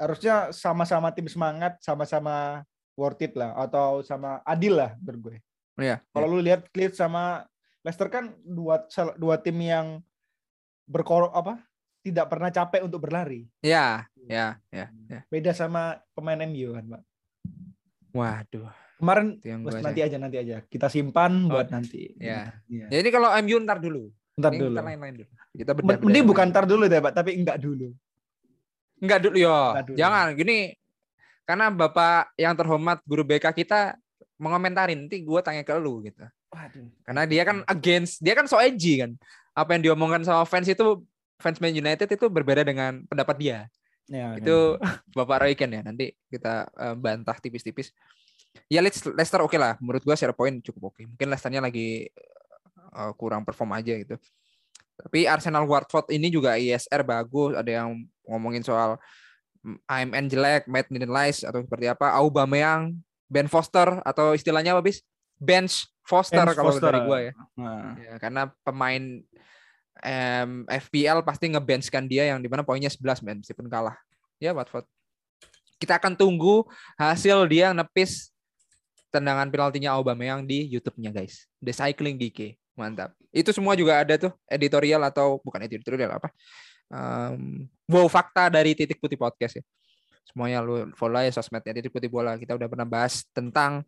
harusnya sama-sama tim semangat, sama-sama worth it lah atau sama adil lah gue. Iya. Kalau iya. lu lihat Leeds sama Leicester kan dua dua tim yang berkor apa? tidak pernah capek untuk berlari. Ya, ya, ya, ya. Beda sama pemain MU kan, Pak. Waduh. Kemarin nanti aja nanti aja. Kita simpan oh, buat nanti. Ya. ya. Ya ini kalau MU ntar dulu. Ntar ini dulu. lain-lain dulu. Kita bedah, bedah, Mending bukan ntar dulu deh, Pak, tapi enggak dulu. Enggak dulu yo. Jangan gini. Karena Bapak yang terhormat guru BK kita mengomentarin nanti gue tanya ke lu gitu. Waduh. Karena dia kan against, dia kan so edgy kan. Apa yang diomongkan sama fans itu fans Man United itu berbeda dengan pendapat dia. Ya, itu ya. Bapak Roy Ken ya. Nanti kita uh, bantah tipis-tipis. Ya Leicester oke okay lah. Menurut gua share point cukup oke. Okay. Mungkin Leicesternya lagi uh, kurang perform aja gitu. Tapi Arsenal Watford ini juga ISR bagus. Ada yang ngomongin soal AMN jelek, Matt Lies atau seperti apa. Aubameyang, Ben Foster atau istilahnya apa bis? Bench Foster kalau dari gua ya. Nah. ya. Karena pemain um, FPL pasti ngebenchkan dia yang di mana poinnya 11 men meskipun kalah. Ya Watford. Kita akan tunggu hasil dia nepis tendangan penaltinya Aubameyang di YouTube-nya guys. The Cycling DK mantap. Itu semua juga ada tuh editorial atau bukan editorial apa? Um, wow fakta dari titik putih podcast ya. Semuanya lu follow ya sosmednya titik putih bola. Kita udah pernah bahas tentang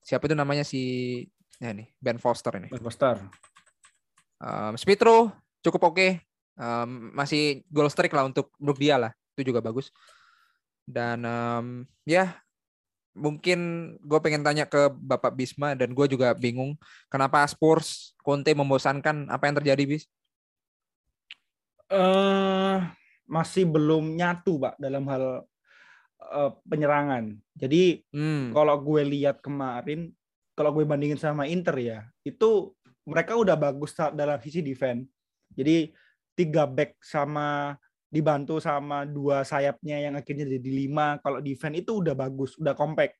siapa itu namanya si ya nih Ben Foster ini Ben Foster Um, Smithrow cukup oke. Okay. Um, masih goal streak lah untuk untuk dia lah. Itu juga bagus. Dan um, ya mungkin gue pengen tanya ke Bapak Bisma dan gue juga bingung kenapa Spurs Conte membosankan apa yang terjadi bis? Uh, masih belum nyatu pak dalam hal uh, penyerangan. Jadi hmm. kalau gue lihat kemarin, kalau gue bandingin sama Inter ya, itu mereka udah bagus dalam sisi defense. Jadi tiga back sama dibantu sama dua sayapnya yang akhirnya jadi lima. Kalau defense itu udah bagus, udah compact.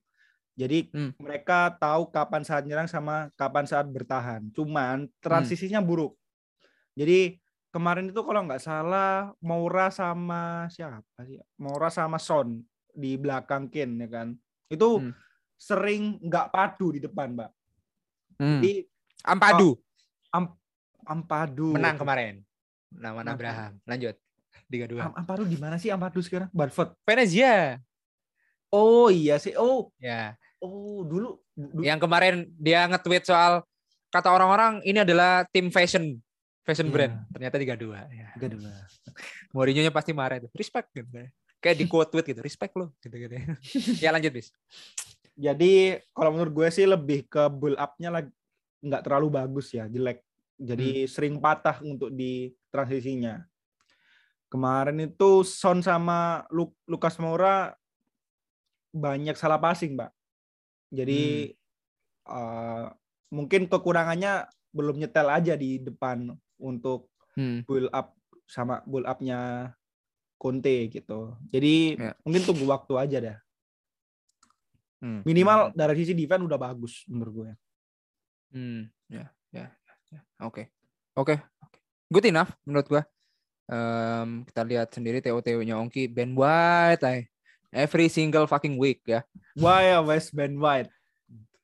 Jadi hmm. mereka tahu kapan saat nyerang sama kapan saat bertahan. Cuman transisinya hmm. buruk. Jadi kemarin itu kalau nggak salah Maura sama siapa sih? Maura sama Son di belakang Ken ya kan. Itu hmm. sering nggak padu di depan, Mbak. Hmm. Jadi Ampadu. Oh, Am Ampadu. Menang kemarin. Nama Abraham. Lanjut. Tiga dua. Am Ampadu di mana sih Ampadu sekarang? Barford. Venezia. Oh iya sih. Oh. Ya. Oh dulu, dulu. Yang kemarin dia nge-tweet soal kata orang-orang ini adalah tim fashion fashion yeah. brand. Ternyata tiga dua. Ya. Tiga dua. Mourinho nya pasti marah itu. Respect gitu. Kayak di quote tweet gitu. Respect lo. Gitu gitu. ya lanjut bis. Jadi kalau menurut gue sih lebih ke build up-nya lagi nggak terlalu bagus ya, jelek. Jadi hmm. sering patah untuk di transisinya. Kemarin itu Son sama Lukas Moura banyak salah passing, Mbak. Jadi hmm. uh, mungkin kekurangannya belum nyetel aja di depan untuk hmm. build up sama build upnya Conte gitu. Jadi ya. mungkin tunggu waktu aja dah. Hmm. Minimal hmm. dari sisi defense udah bagus menurut gue. Hmm, ya, ya, ya. Oke. Oke. Good enough menurut gua. Um, kita lihat sendiri TO-TO-nya Ongki Ben White ay. Every single fucking week ya. Why always Ben White?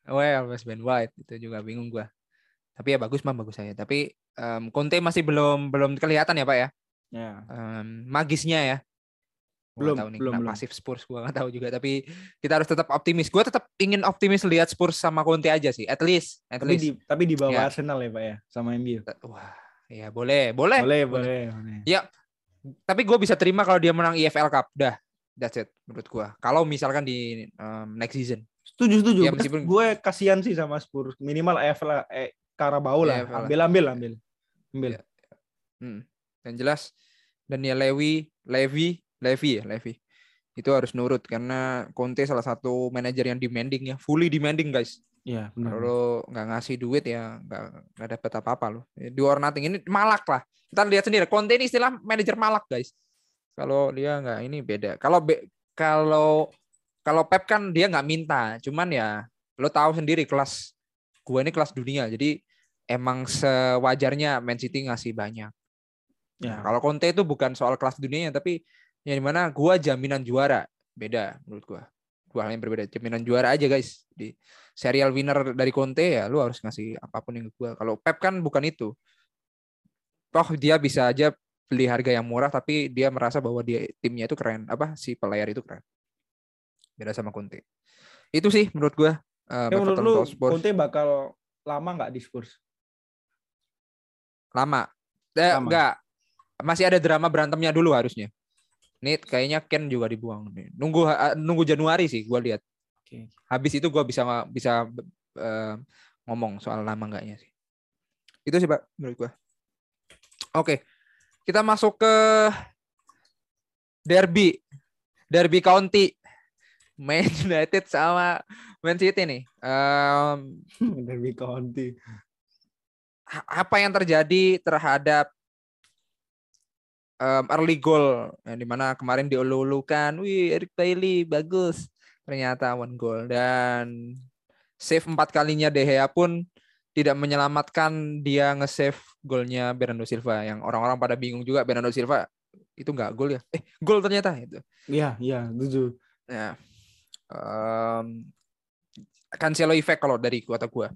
Why always Ben White? Itu juga bingung gua. Tapi ya bagus mah bagus saya. Tapi um, Conte masih belum belum kelihatan ya, Pak ya. Ya. Um, magisnya ya belum tahu nih belum, belum. pasif Spurs gue nggak tahu juga tapi kita harus tetap optimis gue tetap ingin optimis lihat Spurs sama Conte aja sih at least at tapi least di, tapi di bawah ya. Arsenal ya pak ya sama MU wah ya boleh boleh boleh boleh, boleh. ya tapi gue bisa terima kalau dia menang EFL Cup dah that's it menurut gue kalau misalkan di um, next season setuju setuju ya, meskipun gue kasihan sih sama Spurs minimal EFL eh, Carabao lah. EFL lah. Ambil ambil ambil. Ambil. Iya. Hmm. Yang jelas Daniel Levy, Levy, Levy ya, Levy. Itu harus nurut karena Conte salah satu manajer yang demanding ya, fully demanding guys. Iya, benar. Kalau lo nggak ngasih duit ya nggak nggak dapat apa-apa lo. Di or nothing ini malak lah. Kita lihat sendiri. Conte ini istilah manajer malak guys. Kalau dia nggak ini beda. Kalau be- kalau kalau Pep kan dia nggak minta. Cuman ya lo tahu sendiri kelas gua ini kelas dunia. Jadi emang sewajarnya Man City ngasih banyak. Ya. Nah, kalau Conte itu bukan soal kelas dunianya tapi yang di mana gua jaminan juara beda menurut gua. Dua hal yang berbeda. Jaminan juara aja guys. Di serial winner dari Conte ya lu harus ngasih apa pun yang ke gua. Kalau Pep kan bukan itu. Toh dia bisa aja beli harga yang murah tapi dia merasa bahwa dia timnya itu keren. Apa si player itu keren. Beda sama Conte. Itu sih menurut gua. uh, Ya, menurut lu. Conte bakal lama nggak di Spurs? lama. Eh, Lama. enggak. Masih ada drama berantemnya dulu harusnya. Nih kayaknya Ken juga dibuang nih. Nunggu eh, nunggu Januari sih gua lihat. Oke. Habis itu gua bisa bisa eh, ngomong soal lama enggaknya sih. Itu sih, Pak, menurut gua. Oke. Kita masuk ke derby. Derby County. Man United sama Man City nih. Em, Derby County. apa yang terjadi terhadap em, early goal yang di mana kemarin diulu-ulukan, wih Eric Bailey bagus, ternyata one goal dan save empat kalinya De Gea pun tidak menyelamatkan dia nge-save golnya Bernardo Silva yang orang-orang pada bingung juga Bernardo Silva itu nggak gol ya? Eh gol ternyata itu. Iya, iya, setuju. Ya. Em, Cancelo effect kalau dari kata gua.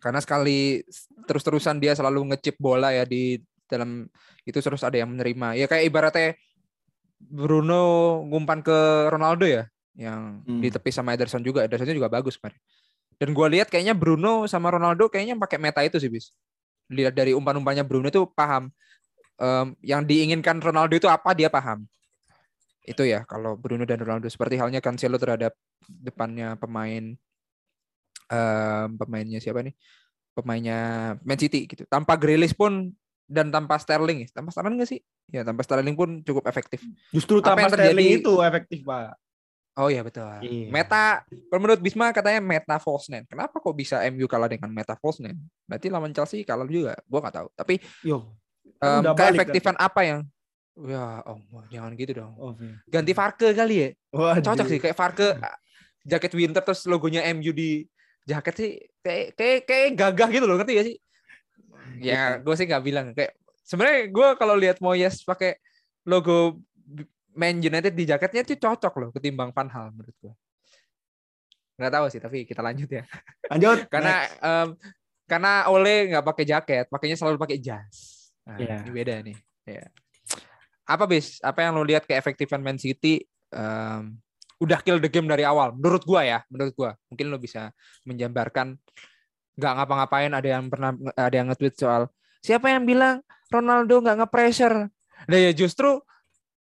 Karena sekali terus-terusan dia selalu ngechip bola ya di dalam itu terus ada yang menerima. Ya kayak ibaratnya Bruno ngumpan ke Ronaldo ya, yang Hmm. ditepis sama Ederson juga. Ederson juga bagus kemarin. Dan gua lihat kayaknya Bruno sama Ronaldo kayaknya pakai meta itu sih, bis. Lihat dari umpan-umpannya Bruno itu paham em, yang diinginkan Ronaldo itu apa dia paham itu ya kalau Bruno dan Ronaldo seperti halnya Cancelo terhadap depannya pemain em, pemainnya siapa nih pemainnya Man City gitu tanpa Grealish pun dan tanpa Sterling tanpa Sterling nggak sih? Ya tanpa Sterling pun cukup efektif. Justru Apa tanpa terjadi- Sterling itu efektif, Pak. oh iya betul. Iya. meta menurut Bisma katanya meta false nine. Kenapa kok bisa MU kalah dengan meta false nine? Berarti lawan Chelsea kalah juga. Gua nggak tahu. Tapi Yo. balik keefektifan apa yang ya oh jangan gitu dong. Oh, iya. ganti Farke kali ya? Waduh. cocok sih kayak Farke jaket winter terus logonya MU di jaket sih kayak kayak kayak gagah gitu loh ngerti gak sih ya gue sih nggak bilang. Kayak sebenarnya gue kalau lihat Moyes pakai logo Man United di jaketnya itu cocok loh ketimbang Van Hal menurut gue nggak tahu sih tapi kita lanjut ya. Lanjut. karena em, karena Ole nggak pakai jaket pakainya selalu pakai jas. Nah, Iya. ini beda nih. Ya apa bis? Apa yang lo lihat keefektifan Man City em, udah kill the game dari awal? Menurut gua ya menurut gua. Mungkin lo bisa menjabarkan nggak ngapa-ngapain ada yang pernah ada yang nge-tweet soal siapa yang bilang Ronaldo nggak nge-pressure nah ya justru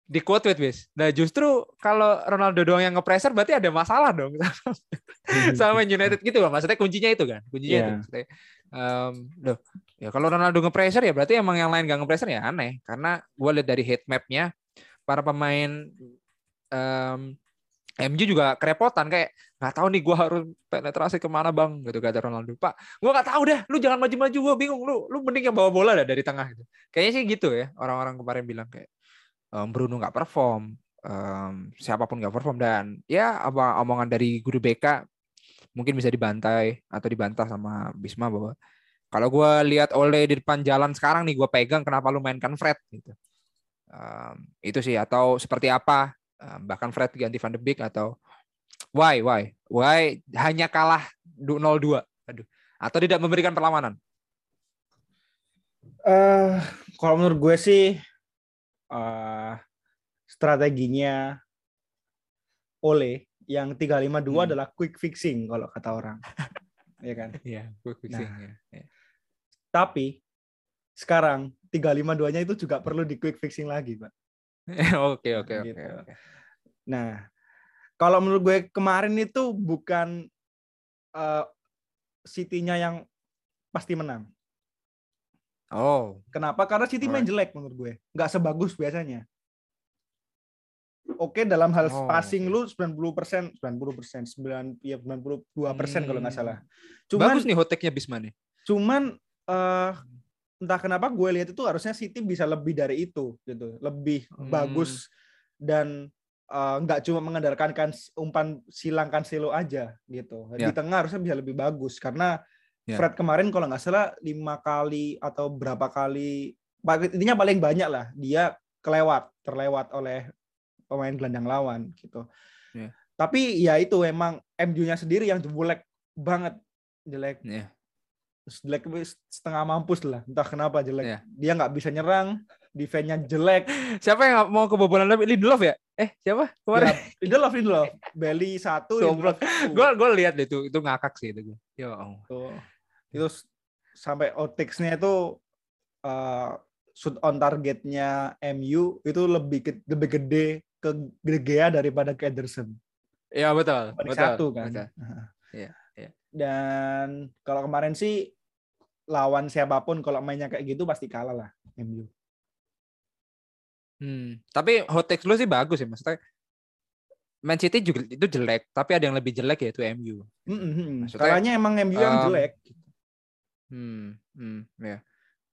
di quote tweet bis nah justru kalau Ronaldo doang yang nge-pressure berarti ada masalah dong sama Man United gitu loh. Maksudnya kuncinya itu kan. Kuncinya Iya. itu. Maksudnya, em, loh, ya kalau Ronaldo nge-pressure ya berarti emang yang lain gak nge-pressure ya aneh. Karena gue lihat dari heat map-nya para pemain em, MU juga kerepotan kayak nggak tahu nih gue harus penetrasi ke mana bang? Gitu kata Ronaldo. Pak gue nggak tahu deh lu jangan maju-maju gue bingung lu lu mending yang bawa bola dah dari tengah gitu. Kayaknya sih gitu ya orang-orang kemarin bilang kayak em, Bruno nggak perform em, siapa pun nggak perform dan ya apa omongan dari guru BK mungkin bisa dibantai atau dibantah sama Bisma bahwa kalau gue lihat Ole di depan jalan sekarang nih gue pegang kenapa lu mainkan Fred? Gitu. Em, itu sih atau seperti apa bahkan Fred ganti Van de Beek atau why why why hanya kalah du- 0-2 aduh atau tidak memberikan perlawanan Eh, kalau menurut gue sih eh strateginya Ole yang 352 Hmm. adalah quick fixing kalau kata orang. ya kan? Iya, quick fixing ya. Ya. Tapi sekarang 352-nya itu juga perlu di quick fixing lagi, Pak. Oke, oke, oke, Gitu. oke. Nah, kalau menurut gue kemarin itu bukan eh City-nya yang pasti menang. Oh, Kenapa? Karena City main jelek menurut gue. Nggak sebagus biasanya. Oke dalam hal Oh, passing lu 90%, 90%, 9 ya 92% kalau nggak Hmm. salah. Cuman bagus nih hot take-nya Bisma nih. cuman eh entah kenapa gue lihat itu harusnya City bisa lebih dari itu gitu. Lebih Hmm. bagus dan eh, nggak cuma mengandalkan kan umpan silang Cancelo aja gitu. Di Ya. tengah harusnya bisa lebih bagus karena Ya. Fred kemarin kalau nggak salah lima kali atau berapa kali intinya paling banyak lah dia kelewat terlewat oleh pemain gelandang lawan gitu. Ya. Tapi ya itu emang MU-nya sendiri yang jelek banget jelek Iya. Jelek setengah mampus lah entah kenapa jelek Iya. dia nggak bisa nyerang defense-nya jelek Siapa yang mau kebobolan lebih Lindelof ya? Eh, siapa? Kemarin ya, Lindelof Lindelof Belly satu. Lindelof gue gue lihat deh itu itu ngakak sih itu gue. Ya. Tuh. Itu sampai outtakes-nya itu uh, shoot on targetnya MU itu lebih ke- lebih gede ke De Gea daripada ke Ederson. Iya betul. Betul, satu kan. betul. Nah. Iya. Dan kalau kemarin sih lawan siapa pun kalau mainnya kayak gitu pasti kalah lah MU. Hmm. Tapi hot takes lu sih bagus ya maksudnya. Man City juga itu jelek, tapi ada yang lebih jelek yaitu MU. Mm-mm. Maksudnya, emang MU yang um, jelek. Hmm, hmm, ya.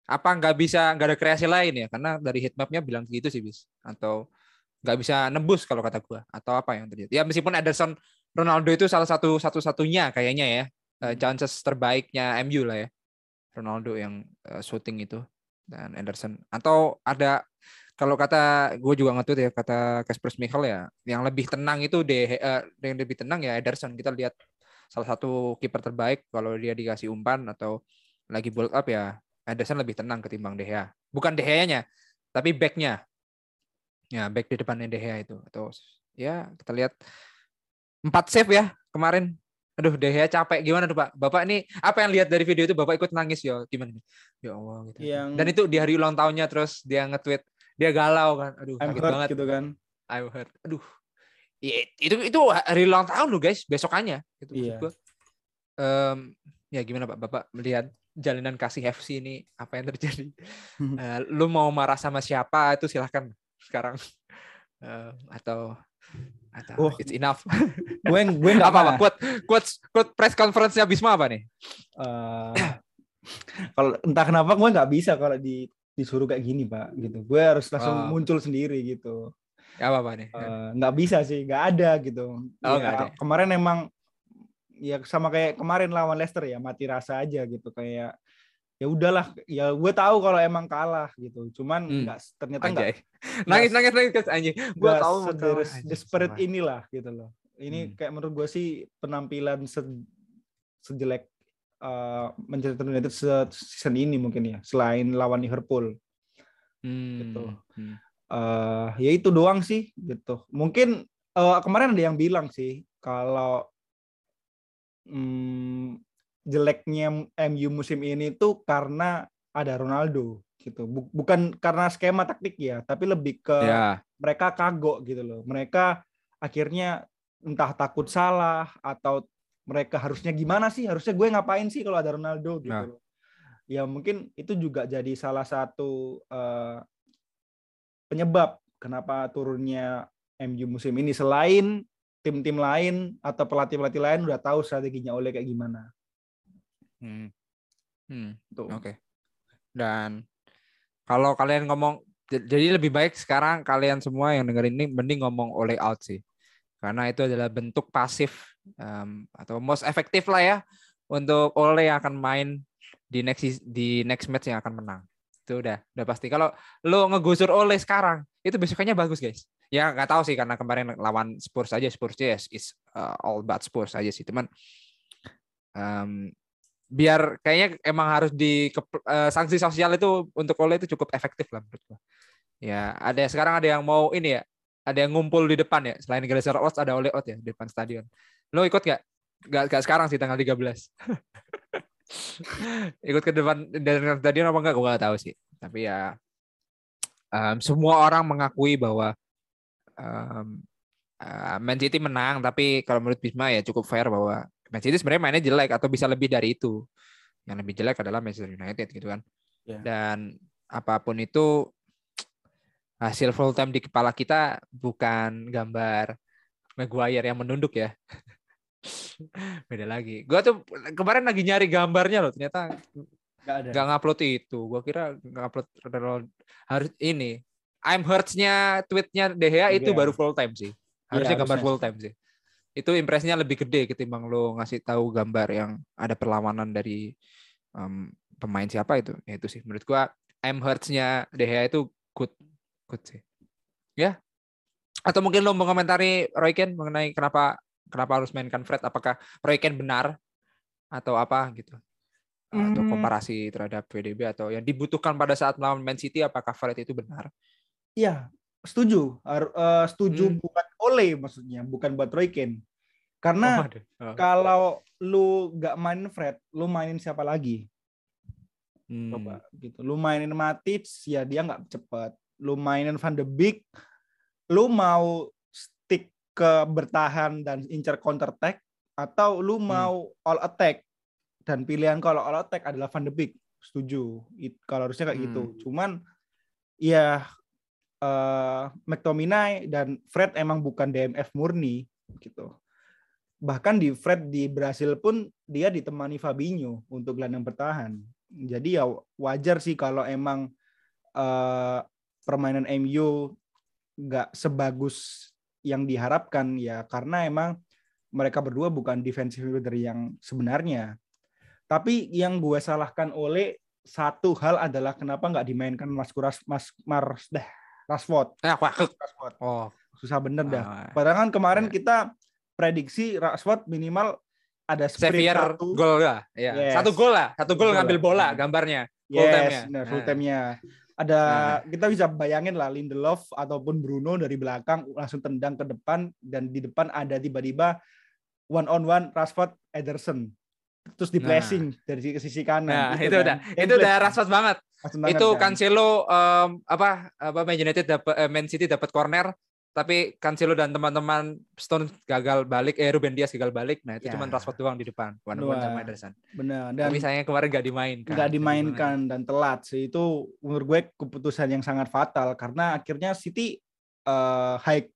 Apa nggak bisa nggak ada kreasi lain ya? Karena dari heatmapnya bilang gitu sih bis. Atau nggak bisa nembus kalau kata gua. Atau apa yang terjadi? Ya meskipun Ederson Ronaldo itu salah satu satu satunya kayaknya ya eh, chances terbaiknya MU lah ya. Ronaldo yang eh, shooting itu dan Ederson. Atau ada kalau kata gue juga ngetweet ya kata Kasper Schmeichel ya yang lebih tenang itu de eh, yang lebih tenang ya Ederson kita lihat salah satu kiper terbaik kalau dia dikasih umpan atau lagi build up ya Ederson lebih tenang ketimbang De Gea. Bukan De Gea-nya, tapi back-nya. Ya, back di depannya De Gea itu. Atau ya kita lihat empat save ya kemarin. Aduh, De Gea capek. Gimana tuh Pak? Bapak ini apa yang lihat dari video itu Bapak ikut nangis ya? Gimana nih? Ya Allah gitu. Yang Dan itu di hari ulang tahunnya terus dia nge-tweet dia galau kan. Aduh, I'm sakit hurt banget. gitu kan. I'm hurt. Aduh. Ya, itu itu hari ulang tahun lu guys, besokannya gitu maksud Iya. Em, ya gimana Pak Bapak melihat jalinan kasih FC ini apa yang terjadi? Eh, lu mau marah sama siapa itu silahkan sekarang Eh, atau atau Oh. it's enough. gue gue nggak apa apa quote quote quote press conference-nya Bisma apa nih? Eh, kalau entah kenapa gue nggak bisa kalau di disuruh kayak gini pak gitu gue harus langsung Oh. muncul sendiri gitu Ya apa apa nih? Eh, nggak bisa sih nggak ada gitu Oh, Ya, ada. kemarin emang ya sama kayak kemarin lawan Leicester ya mati rasa aja gitu kayak ya udahlah ya gue tahu kalau emang kalah gitu cuman Hmm. nggak ternyata nggak. Nangis nangis nangis guys anjing. Nggak tahu sederes- anjing, desperate salah. inilah gitu loh ini Hmm. kayak menurut gue sih penampilan se- sejelek uh, Manchester United se- season ini mungkin ya selain lawan Liverpool Hmm, gitu. hmm. eh ya itu doang sih gitu mungkin eh, kemarin ada yang bilang sih kalau hmm, jeleknya MU musim ini tuh karena ada Ronaldo gitu Bu- bukan karena skema taktik ya tapi lebih ke Ya. mereka kagok gitu loh. Mereka akhirnya entah takut salah atau mereka harusnya gimana sih? Harusnya gue ngapain sih kalau ada Ronaldo gitu Nah. loh. Ya mungkin itu juga jadi salah satu eh, penyebab kenapa turunnya MU musim ini selain tim-tim lain atau pelatih-pelatih lain udah tahu strateginya oleh kayak gimana. Hmm. Hmm. Oke. Dan kalau kalian ngomong jadi lebih baik sekarang kalian semua yang dengerin ini mending ngomong oleh out sih. Karena itu adalah bentuk pasif em, atau most efektif lah ya untuk Ole yang akan main di next di next match yang akan menang. Itu udah udah pasti. Kalau lo ngegusur Ole sekarang, itu besokannya bagus, guys. Ya nggak tahu sih karena kemarin lawan Spurs aja Spurs yes is uh, all about Spurs aja sih. Cuman em, biar kayaknya emang harus di eh, sanksi sosial itu untuk Ole itu cukup efektif lah menurut gua. Ya, ada sekarang ada yang mau ini ya, ada yang ngumpul di depan ya. Selain Glazer Oats ada Ole Out ya di depan stadion. Lo ikut gak? Gak, gak sekarang sih tanggal 13. ikut ke depan dan stadion apa enggak gue gak tahu sih. Tapi ya em, semua orang mengakui bahwa eh, Man City menang, tapi kalau menurut Bisma ya cukup fair bahwa Man City sebenarnya mainnya jelek atau bisa lebih dari itu. yang lebih jelek adalah Manchester United gitu kan. Ya. Dan apa pun itu hasil full time di kepala kita bukan gambar Maguire yang menunduk ya. Beda lagi. Gua tuh kemarin lagi nyari gambarnya loh, ternyata Nggak ada. nggak ngupload itu. Gua kira nggak upload harus ini. I'm Hurts-nya tweetnya De Gea itu Iya. baru full time sih. Harusnya gambar harusnya. full time sih. Itu impresinya lebih gede ketimbang lo ngasih tahu gambar yang ada perlawanan dari em, pemain siapa itu. Ya itu sih menurut gua De Gea itu good good sih. Ya. Atau mungkin lo mengomentari Roy Keane mengenai kenapa kenapa harus mainkan Fred? Apakah Roy Keane benar atau apa gitu? Atau Hmm. komparasi terhadap VDB atau yang dibutuhkan pada saat melawan Man City apakah Fred itu benar? Iya, setuju. Eh, setuju Hmm. buat Ole maksudnya, bukan buat Roy Keane. Karena Oh. Oh. kalau lu nggak mainin Fred, lu mainin siapa lagi? Hmm. Coba gitu. Lu mainin Matic, ya dia nggak cepet. Lu mainin Van de Beek, lu mau stick ke bertahan dan incer counter attack atau lu mau all attack dan pilihan kalau all attack adalah Van de Beek. Setuju. It- kalau harusnya kayak gitu. Cuman ya eh McTominay dan Fred emang bukan DMF murni gitu. Bahkan di Fred di Brasil pun dia ditemani Fabinho untuk gelandang bertahan. Jadi ya wajar sih kalau emang eh, permainan MU nggak sebagus yang diharapkan ya karena emang mereka berdua bukan defensive leader yang sebenarnya. Tapi yang gue salahkan oleh satu hal adalah kenapa nggak dimainkan Mas Kuras Mas Mars dah Rashford. Eh. Rashford. Oh. Susah bener dah. ah. Padahal kan kemarin Ya. kita prediksi Rashford minimal ada sprint Xavier satu. gol lah. Ya. Yes. Satu gol lah. Satu gol ngambil bola Hmm. gambarnya. full Yes, time-nya. benar, full Nah. time-nya. Ada Nah. kita bisa bayangin lah Lindelof ataupun Bruno dari belakang langsung tendang ke depan dan di depan ada tiba-tiba one on one Rashford Ederson. Terus di Nah. pressing dari sisi- kanan. Nah, itu kan. udah itu udah. Rashford banget. Itu. Cancelo em, apa apa Man United dapat eh, Man City dapat corner tapi Cancelo dan teman-teman Stone gagal balik eh Ruben Dias gagal balik. Nah, itu Ya. cuma Rashford doang di depan. Dua. sama Ederson. Benar. Dan Tapi sayangnya kemarin nggak dimainkan. nggak dimainkan dan telat sih itu menurut gue keputusan yang sangat fatal karena akhirnya City eh, high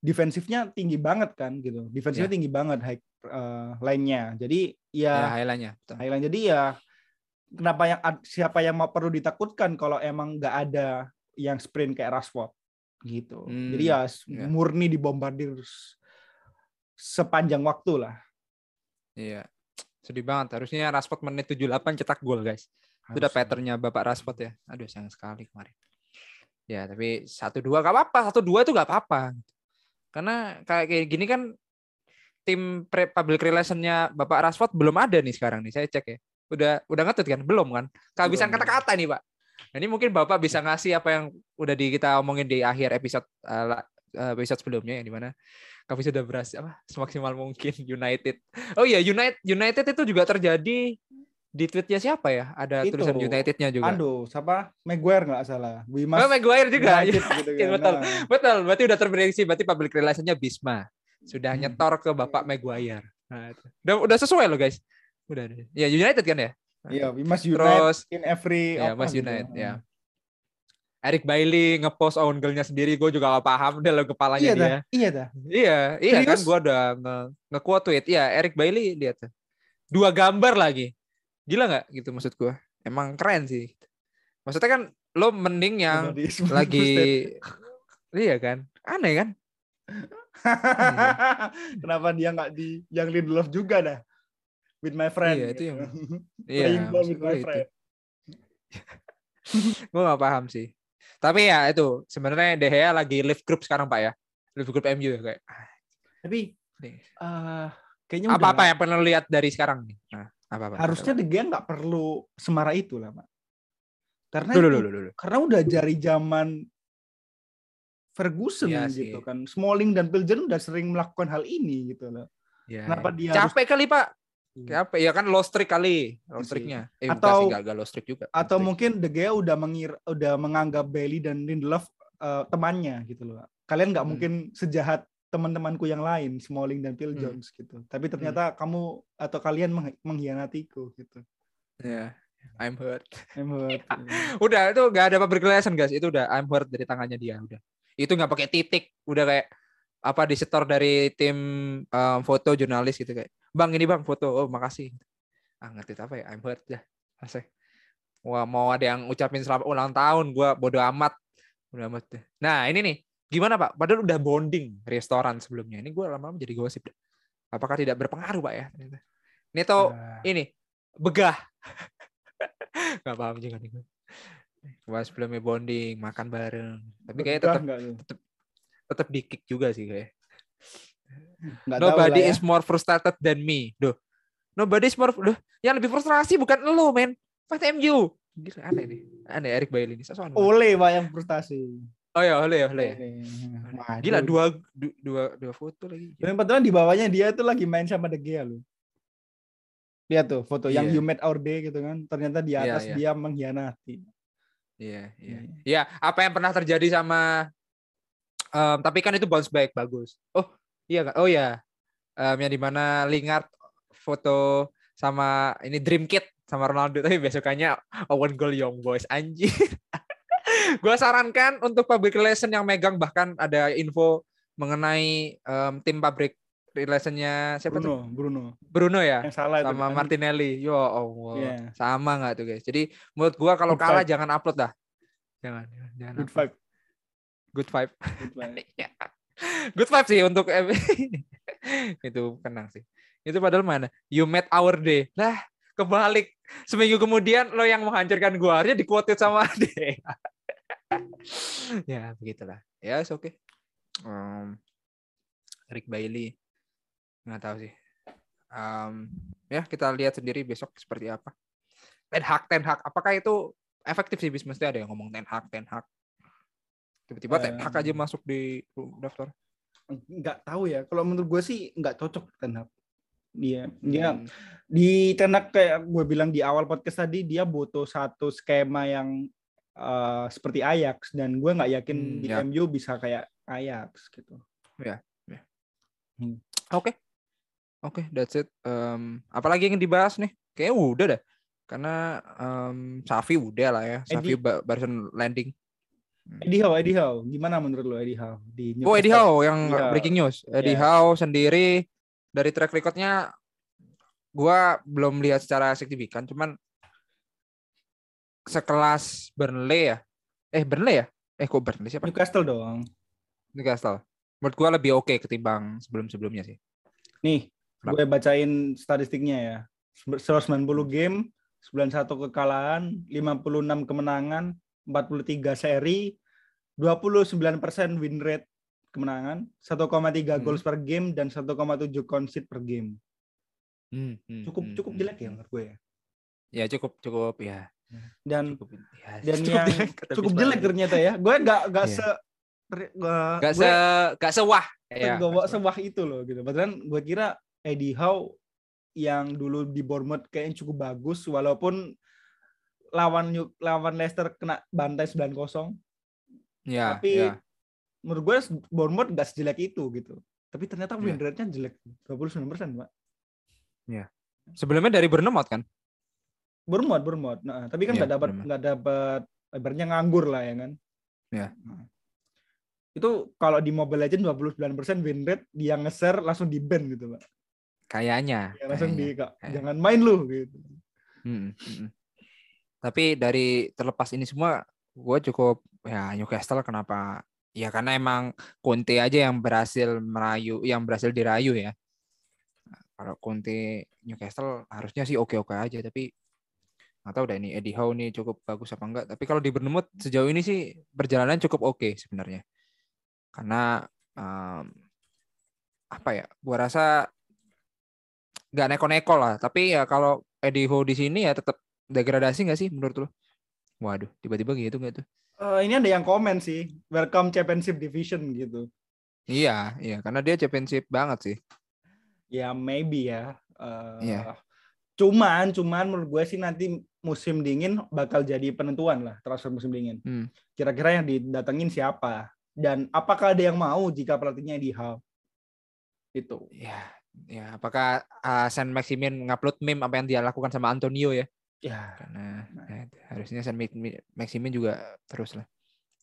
defensifnya tinggi banget kan gitu defensifnya Ya. tinggi banget high eh, line-nya jadi. Ya, ya highlightnya. betul. high line jadi ya kenapa yang siapa yang mau perlu ditakutkan kalau emang nggak ada yang sprint kayak Rashford gitu Hmm, jadi ya s- ya. murni dibombardir sepanjang waktu lah Iya. Sedih banget. Harusnya Rashford menit 78 cetak gol, guys. Itu udah Harusnya. patternnya Bapak Rashford ya. Aduh, sayang sekali kemarin. Ya, tapi satu dua gak apa-apa. Satu dua itu gak apa-apa. Karena kayak gini kan tim pre public relationnya Bapak Rashford belum ada nih sekarang nih. Saya cek ya. Udah udah ngetut kan? Belum kan? Kehabisan kata-kata nih, Pak. Nah, ini mungkin Bapak bisa ngasih apa yang udah di kita omongin di akhir episode eh, episode sebelumnya yang di mana kami sudah berhasil apa semaksimal mungkin United. Oh iya United United itu juga terjadi di tweetnya siapa ya? Ada Itu, tulisan Unitednya juga. Aduh, siapa Maguire nggak salah We Oh, Maguire juga. United gitu Iya, kan. betul. Nah. Betul, berarti udah terprediksi berarti public relationnya Bisma. Sudah Hmm. nyetor ke Bapak Maguire. Nah, itu. udah udah sesuai loh guys. Udah. udah. Ya United kan ya? Iya, we must unite Terus in every ya Mas gitu. United ya. Eric Bailey ngepost own goal-nya sendiri, gue juga gak paham deh lo kepalanya Iya dah, dia. iya dah. Iya, iya kan Serius? gua udah nge, nge-quote tweet. Iya, Eric Bailey lihat tuh. Dua gambar lagi. Gila nggak gitu maksud gua? Emang keren sih. Maksudnya kan lo mending yang lagi Iya kan? Aneh kan? Kenapa dia nggak di yang Lindelof juga dah? With my friend. Iya, itu yang- Iya, with my itu. friend. Gue gak paham sih. Tapi ya itu sebenarnya De Gea lagi live group sekarang Pak ya. Live group MU ya kayak. Tapi eh, kayaknya udah Apa-apa yang pernah lihat dari sekarang nih? Nah, apa-apa. harusnya De Gea nggak perlu semarah itu lah, Pak. Karena dulu, itu- dulu, dulu. karena udah dari zaman Ferguson Iya sih. gitu kan. Smalling dan Piljen udah sering melakukan hal ini gitu loh. Ya, Kenapa ya. dia capek kali Pak? Iya. Capek ya kan low streak kali, low Iya streaknya. Eh, Atau- nggak low streak juga. atau streak. mungkin De Gea udah mengir udah menganggap Bailey dan Lindelof eh, temannya gitu loh. Kalian nggak Hmm. mungkin sejahat teman-temanku yang lain, Smalling dan Phil Hmm. Jones gitu. Tapi ternyata kamu atau kalian meng- mengkhianatiku gitu. Ya, I'm hurt. I'm hurt. Udah itu nggak ada relation guys. Itu udah I'm hurt dari tangannya dia udah. Itu nggak pakai titik. Udah kayak apa disetor dari tim um, foto jurnalis gitu kayak. Bang ini bang foto. Oh makasih. Ah ngerti apa ya? I'm hurt dah. Asik. Wah mau ada yang ucapin selamat ulang tahun. Gua bodo amat. Bodo amat deh. Nah ini nih. Gimana Pak? Padahal udah bonding restoran sebelumnya. Ini gue lama-lama jadi gosip deh. Apakah tidak berpengaruh Pak ya? ternyata? Ini tuh Ah, ini begah nggak paham juga nih gue Wah, sebelumnya bonding makan bareng tapi kayaknya tetap tetap di kick juga sih kayak Nggak nobody ya. is more frustrated than me Duh. nobody is more Duh, yang lebih frustrasi bukan lo men Fight MU Gila, aneh nih aneh Eric Bailey ini sesuatu Oleh pak yang frustasi. oh ya oleh oleh Waduh. gila dua du- dua dua foto lagi Dan kebetulan di bawahnya dia tuh lagi main sama De Gea loh. Lihat tuh foto yang Iya. you made our day gitu kan. Ternyata di Iya, atas iya. dia mengkhianati. Iya, iya. Iya. Ya, apa yang pernah terjadi sama em, tapi kan itu bounce back bagus. Oh, iya kan? Oh ya. Em, yang di mana Lingard foto sama ini Dream Kit sama Ronaldo tapi besokannya Owen goal Young Boys anjir. Gua sarankan untuk public relation yang megang bahkan ada info mengenai em, tim public relationnya siapa tuh? Bruno, Bruno. Bruno ya? Yang salah itu. sama kan. Martinelli. Yo Allah. Iya. Sama nggak tuh guys? Jadi menurut gua kalau Good kalah vibe. jangan upload dah. Jangan, jangan Good upload. vibe. Good vibe. Good vibe. Good vibe sih untuk itu kenang sih. Itu padahal mana? You made our day. Lah, kebalik. Seminggu kemudian lo yang menghancurkan gua harusnya di-quoted sama Ade. ya, begitulah. Ya, oke. Okay. Rick Bailey. Nggak tahu sih. Um, ya, kita lihat sendiri besok seperti apa. Ten Hag, Ten Hag. Apakah itu efektif sih? Mesti ada yang ngomong Ten Hag, Ten Hag. Tiba-tiba Ten Hag aja masuk di daftar. Nggak tahu ya. Kalau menurut gue sih nggak cocok Ten Hag. Dia, dia Hmm. di Ten Hag kayak gue bilang di awal podcast tadi dia butuh satu skema yang eh, seperti Ajax dan gue nggak yakin Hmm, di ya. MU bisa kayak Ajax gitu. Oke. Oke, that's it. Em, apalagi yang dibahas nih? Kayaknya udah dah. Karena em, Safi udah lah ya. Safi ba- barusan landing. Eddie Howe, Eddie Howe, gimana menurut lo Eddie Howe di Oh, Eddie Newcastle? Howe yang Iya. breaking news. Eddie Iya. Howe sendiri dari track recordnya gua belum lihat secara signifikan, cuman sekelas Burnley ya. Eh, Burnley ya? Eh, kok Burnley siapa? Newcastle dong. Newcastle. Menurut gua lebih oke ketimbang sebelum-sebelumnya sih. Nih, gue bacain statistiknya ya. 190 game, 91 kekalahan, 56 kemenangan, 43 seri, 29% win rate kemenangan, 1,3 Hmm. goals per game dan 1,7 concede per game. Hmm, hmm, Cukup hmm, cukup hmm, jelek ya hmm. menurut gue ya. Ya cukup cukup ya. Dan Cukup, ya, dan cukup yang jelek, cukup jelek ternyata ya. Gue nggak nggak Iya. se Gak gue se gak sewah. Ya, gue nggak se- sewah itu loh gitu. Padahal gue kira Eddie Howe yang dulu di Bournemouth kayaknya cukup bagus walaupun lawan New- lawan Leicester kena bantai 9-0. Ya, Tapi ya. menurut gue Bournemouth gak sejelek itu gitu. Tapi ternyata win Iya. rate-nya jelek 29%, Pak. Sebelumnya dari Bournemouth kan? Bournemouth, Bournemouth. Nah, tapi kan Iya, nggak dapat Bournemouth. nggak dapat ibaratnya nganggur lah ya kan. Iya. Nah. Itu kalau di Mobile Legends 29% win rate dia nge-share langsung di ban gitu, Pak. Kayaknya. Ya, langsung kayaknya. di Kak, jangan main lu gitu. Mm, mm, mm. Tapi dari terlepas ini semua, gue cukup ya Newcastle kenapa? Ya karena emang Conte aja yang berhasil merayu, yang berhasil dirayu ya. Kalau Conte Newcastle harusnya sih oke-oke aja, tapi nggak tahu deh ini Eddie Howe nih cukup bagus apa enggak. Tapi kalau di Bournemouth sejauh ini sih perjalanan cukup oke sebenarnya. Karena em, apa ya? Gua rasa nggak neko-neko lah. Tapi ya kalau Eddie Howe di sini ya tetap degradasi nggak sih menurut lo? Waduh, tiba-tiba gitu nggak tuh? Eh, ini ada yang komen sih, welcome championship division gitu. Iya, iya, karena dia championship banget sih. Ya maybe ya. Eh, Iya. Cuman, cuman menurut gue sih nanti musim dingin bakal jadi penentuan lah transfer musim dingin. Hmm. Kira-kira yang didatengin siapa? Dan apakah ada yang mau jika pelatihnya di Hal? Itu. Ya, ya. Apakah uh, Saint Maximin ngupload meme apa yang dia lakukan sama Antonio ya? Ya. karena Nah. ya, harusnya San Maximin juga terus lah.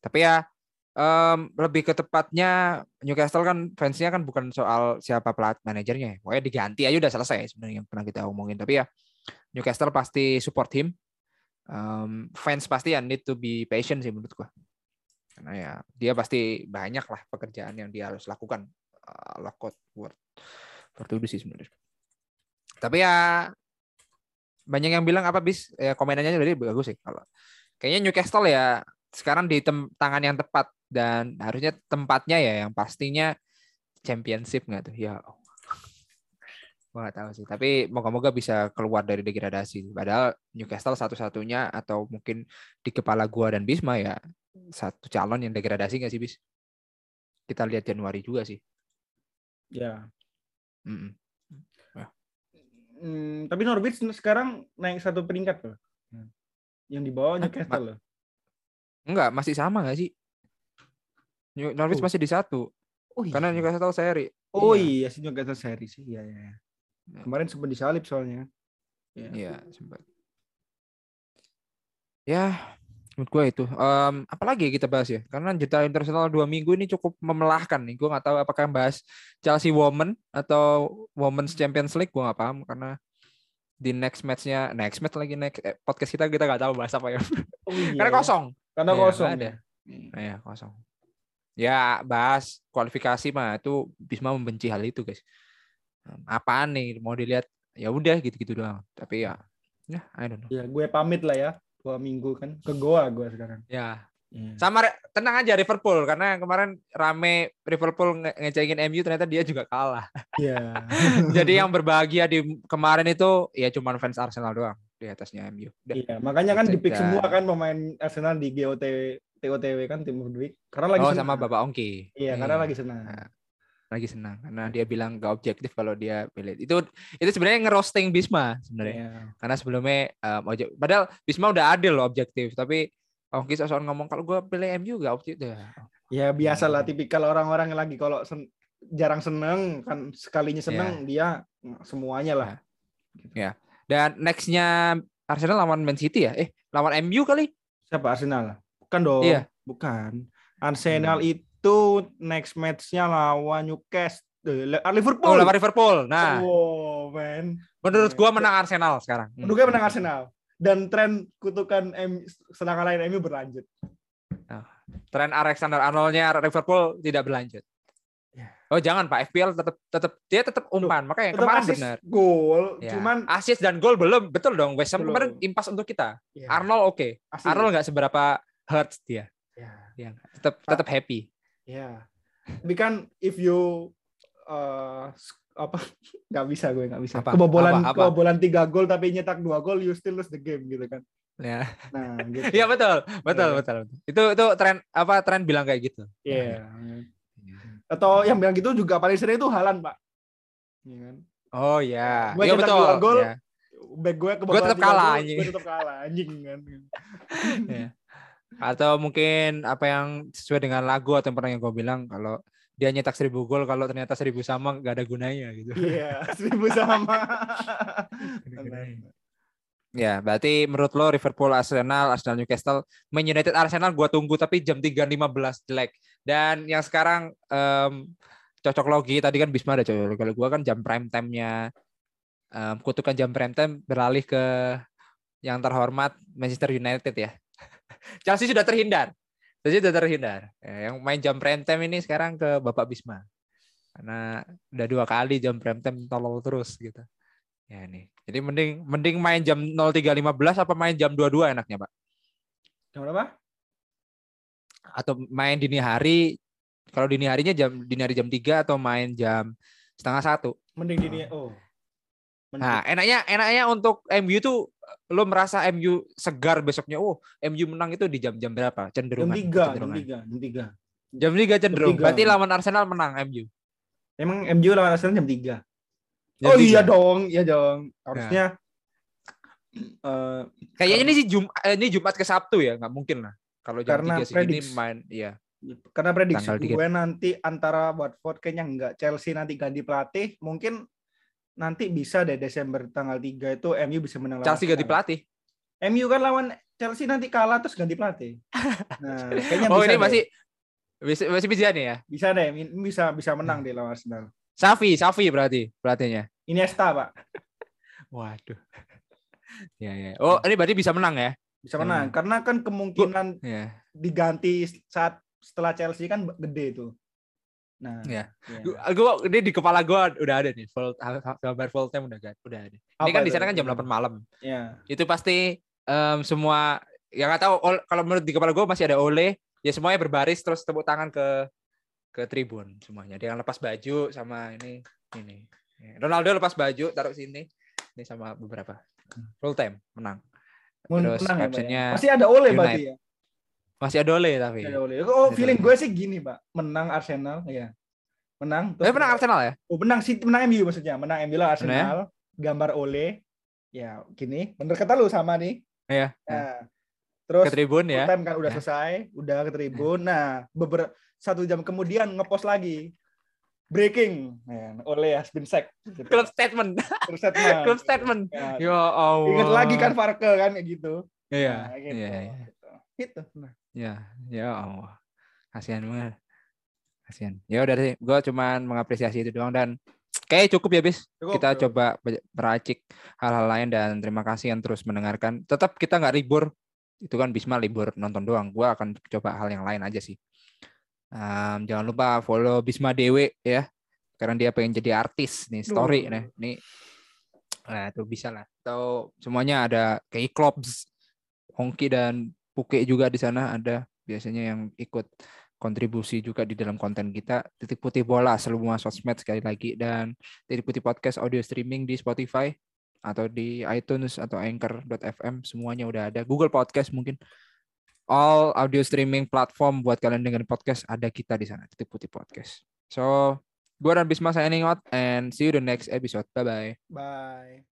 Tapi ya em, lebih ke tepatnya Newcastle kan fansnya kan bukan soal siapa pelat manajernya, ya. pokoknya diganti aja udah selesai sebenarnya yang pernah kita omongin. Tapi ya Newcastle pasti support him. Em, fans pasti ya need to be patient sih menurut gua. Karena ya dia pasti banyak lah pekerjaan yang dia harus lakukan. Uh, for to do sih sebenarnya. Tapi ya banyak yang bilang apa bis? Ya komenannya dari bagus sih kalau. Kayaknya Newcastle ya sekarang di tem- tangan yang tepat dan harusnya tempatnya ya yang pastinya championship nggak tuh? Ya Gua nggak tahu sih tapi moga-moga bisa keluar dari degradasi. Padahal Newcastle satu-satunya atau mungkin di kepala gua dan Bisma ya satu calon yang degradasi nggak sih bis? Kita lihat Januari juga sih. Ya. Mm-mm. Hmm, tapi Norwich sekarang naik satu peringkat loh. Yang di bawah Ah, Newcastle loh. enggak masih sama nggak sih New- Norwich Oh. masih di satu Oh karena Newcastle seri Oh Iya. iya sih Newcastle seri sih. Iya iya. iya. Kemarin sempat disalip soalnya. Iya. Iya, sempat. Ya, menurut gue itu. Em, apalagi kita bahas ya? Karena jeda internasional dua minggu ini cukup memelahkan nih. Gue nggak tahu apakah bahas Chelsea Women atau Women's Champions League. Gue nggak paham karena di next matchnya, next match lagi next eh, podcast kita kita nggak tahu bahas apa ya. Oh, iya, Karena kosong. Karena Iya, kosong. ada. Nah, ya kosong. Ya bahas kualifikasi mah itu Bisma membenci hal itu guys. Apaan nih mau dilihat? Ya udah gitu-gitu doang. Tapi ya, ya I don't know. Ya, gue pamit lah ya. Dua minggu kan ke Goa gue sekarang. Ya, Iya. sama tenang aja Liverpool karena kemarin rame Liverpool nge- ngecengin MU ternyata dia juga kalah. Iya. Jadi yang berbahagia di kemarin itu ya cuman fans Arsenal doang di atasnya MU. Udah. Iya, makanya kan Dan- di pick semua kan pemain Arsenal di GOT TOTW kan tim of the week. Karena lagi Oh senang. sama Bapak Ongki. Iya, karena lagi senang. Lagi senang karena dia bilang gak objektif kalau dia pilih. Itu itu sebenarnya ngerosting Bisma sebenarnya. Iya. Karena sebelumnya um, objek- padahal Bisma udah adil loh objektif tapi Ongki soal ngomong kalau gua pilih MU gak objektif. Ya, Ya biasa lah tipikal orang-orang yang lagi kalau sen- jarang seneng kan sekalinya Iya. seneng dia semuanya lah. Dan nextnya Arsenal lawan Man City ya? Eh lawan MU kali? Siapa Arsenal? Bukan dong. Iya. Bukan. Arsenal Hmm. itu next match-nya lawan Newcastle. Eh, Liverpool. Oh lawan Liverpool. Nah Oh, man. menurut gua menang Arsenal sekarang. Hmm. Menurut gue menang Arsenal. Dan tren kutukan M serangan lain MU berlanjut. Tren Alexander Arnoldnya Liverpool tidak berlanjut. Ya. Oh jangan Pak FPL tetap tetap dia tetap umpan makanya Tetap kemarin benar. Gol, Ya. cuman assist dan gol belum betul dong West Ham Belum. kemarin impas untuk kita. ya, Arnold oke. assist. Arnold nggak seberapa hurts dia. Ya. Ya, tetap tetap happy. Ya. Tapi kan if you uh, apa nggak bisa gue nggak bisa. Apa? Kebobolan Apa? Apa? kebobolan tiga gol tapi nyetak dua gol you still lose the game gitu kan. Ya. Nah, gitu. Iya betul, betul, Iya. betul. Itu itu tren apa tren bilang kayak gitu. Iya. Atau yang bilang gitu juga paling sering itu Halan, Pak. Iya kan? Oh ya, iya cetak betul. dua gol, ya. Back gue kebobolan tetap tiga kalah, anjing. Gue tetap kalah anjing kan. Iya. Atau mungkin apa yang sesuai dengan lagu atau yang pernah yang gue bilang kalau dia nyetak seribu gol kalau ternyata seribu sama gak ada gunanya gitu. Iya, seribu sama. Ya, berarti menurut lo Liverpool, Arsenal, Arsenal Newcastle, Man United, Arsenal gua tunggu tapi jam 3.15 jelek. Dan yang sekarang em, cocok logi tadi kan Bisma ada cocok logi. Kalau gua kan jam prime time-nya em, kutukan jam prime time beralih ke yang terhormat Manchester United ya. Chelsea sudah terhindar. Chelsea sudah terhindar. Ya, yang main jam prime time ini sekarang ke Bapak Bisma. Karena udah dua kali jam prime time tolol terus gitu. Ya nih. Jadi mending mending main jam 03.15 apa main jam 22 enaknya, Pak? Jam berapa? Atau main dini hari kalau dini harinya jam dini hari jam 3 atau main jam setengah satu. Mending dini oh. Nah, enaknya enaknya untuk MU tuh lo merasa MU segar besoknya. Oh, MU menang itu di jam-jam berapa? jam Cenderungan. tiga, jam kecenderungan. tiga, jam tiga. Jam 3 cenderung. tiga. Berarti lawan Arsenal menang MU. Emang MU lawan Arsenal jam tiga. Jam oh 3. iya dong, iya dong. Harusnya eh, Kayaknya ini sih Jum eh, ini Jumat ke Sabtu ya, nggak mungkin lah. Kalau jam Karena 3 segini prediksi. main iya. karena prediksi gue nanti antara Watford kayaknya enggak Chelsea nanti ganti pelatih mungkin nanti bisa deh Desember tanggal 3 itu MU bisa menang lawan Chelsea ganti pelatih. MU kan lawan Chelsea nanti kalah terus ganti pelatih. Nah, kayaknya oh bisa ini deh. masih masih masih bisa nih ya. bisa deh, bisa bisa menang deh lawan Arsenal. Safi, Safi berarti pelatihnya. Iniesta, Pak. Waduh. ya ya. Oh, ini berarti bisa menang ya? Bisa menang karena kan kemungkinan Ya. diganti saat setelah Chelsea kan gede itu. Nah, Iya. iya. Gua, ini di kepala gua udah ada nih. Full gambar full time udah ada. Udah ada. Ini Apa kan di sana kan jam 8 malam. Iya. Itu pasti em, semua ya nggak tahu kalau menurut di kepala gua masih ada Ole, ya semuanya berbaris terus tepuk tangan ke ke tribun semuanya. Dia yang lepas baju sama ini ini. Ronaldo lepas baju taruh sini. Ini sama beberapa. Full time menang. Men- Terus menang ya, ya? captionnya Masih ada Ole United. berarti ya. Masih ada Ole tapi. Masih ada Ole. Oh, Ada feeling gue sih gini, Pak. Menang Arsenal, ya. Menang. Eh menang Arsenal ya? Oh, menang sih menang MU maksudnya. Menang MU lah Menang ya? Arsenal. Gambar Ole. Ya, gini. Bener kata lu sama nih. Iya. Nah, terus Ke tribun ya. time kan udah Ya. selesai, udah ke tribun. Nah, beberapa satu jam kemudian ngepost lagi. Breaking. Ya, Ole has been sacked. Gitu. Club statement. Klub statement. Club statement. Ya, Ya Allah. Ingat lagi kan Farke kan kayak gitu. Iya. Nah, gitu. Iya, iya. Gitu. Nah, Ya, ya Allah. Kasihan banget. Kasihan. Ya udah sih, gua cuman mengapresiasi itu doang dan kayak cukup ya, Bis. cukup, Kita cukup. coba be- meracik hal-hal lain dan terima kasih yang terus mendengarkan. Tetap kita nggak libur. Itu kan Bisma libur nonton doang. Gua akan coba hal yang lain aja sih. Em, jangan lupa follow Bisma Dewe ya. Karena dia pengen jadi artis nih, story Duh. nih. Nih Nah, itu bisa lah. Atau semuanya ada kayak Klops, Hongki dan Puke juga di sana ada biasanya yang ikut kontribusi juga di dalam konten kita. Titik Putih Bola semua sosmed sekali lagi dan Titik Putih Podcast audio streaming di Spotify atau di iTunes atau Anchor.fm semuanya udah ada. Google Podcast mungkin all audio streaming platform buat kalian dengerin podcast ada kita di sana Titik Putih Podcast. So, gua dan Bisma signing out and see you the next episode. Bye bye. Bye.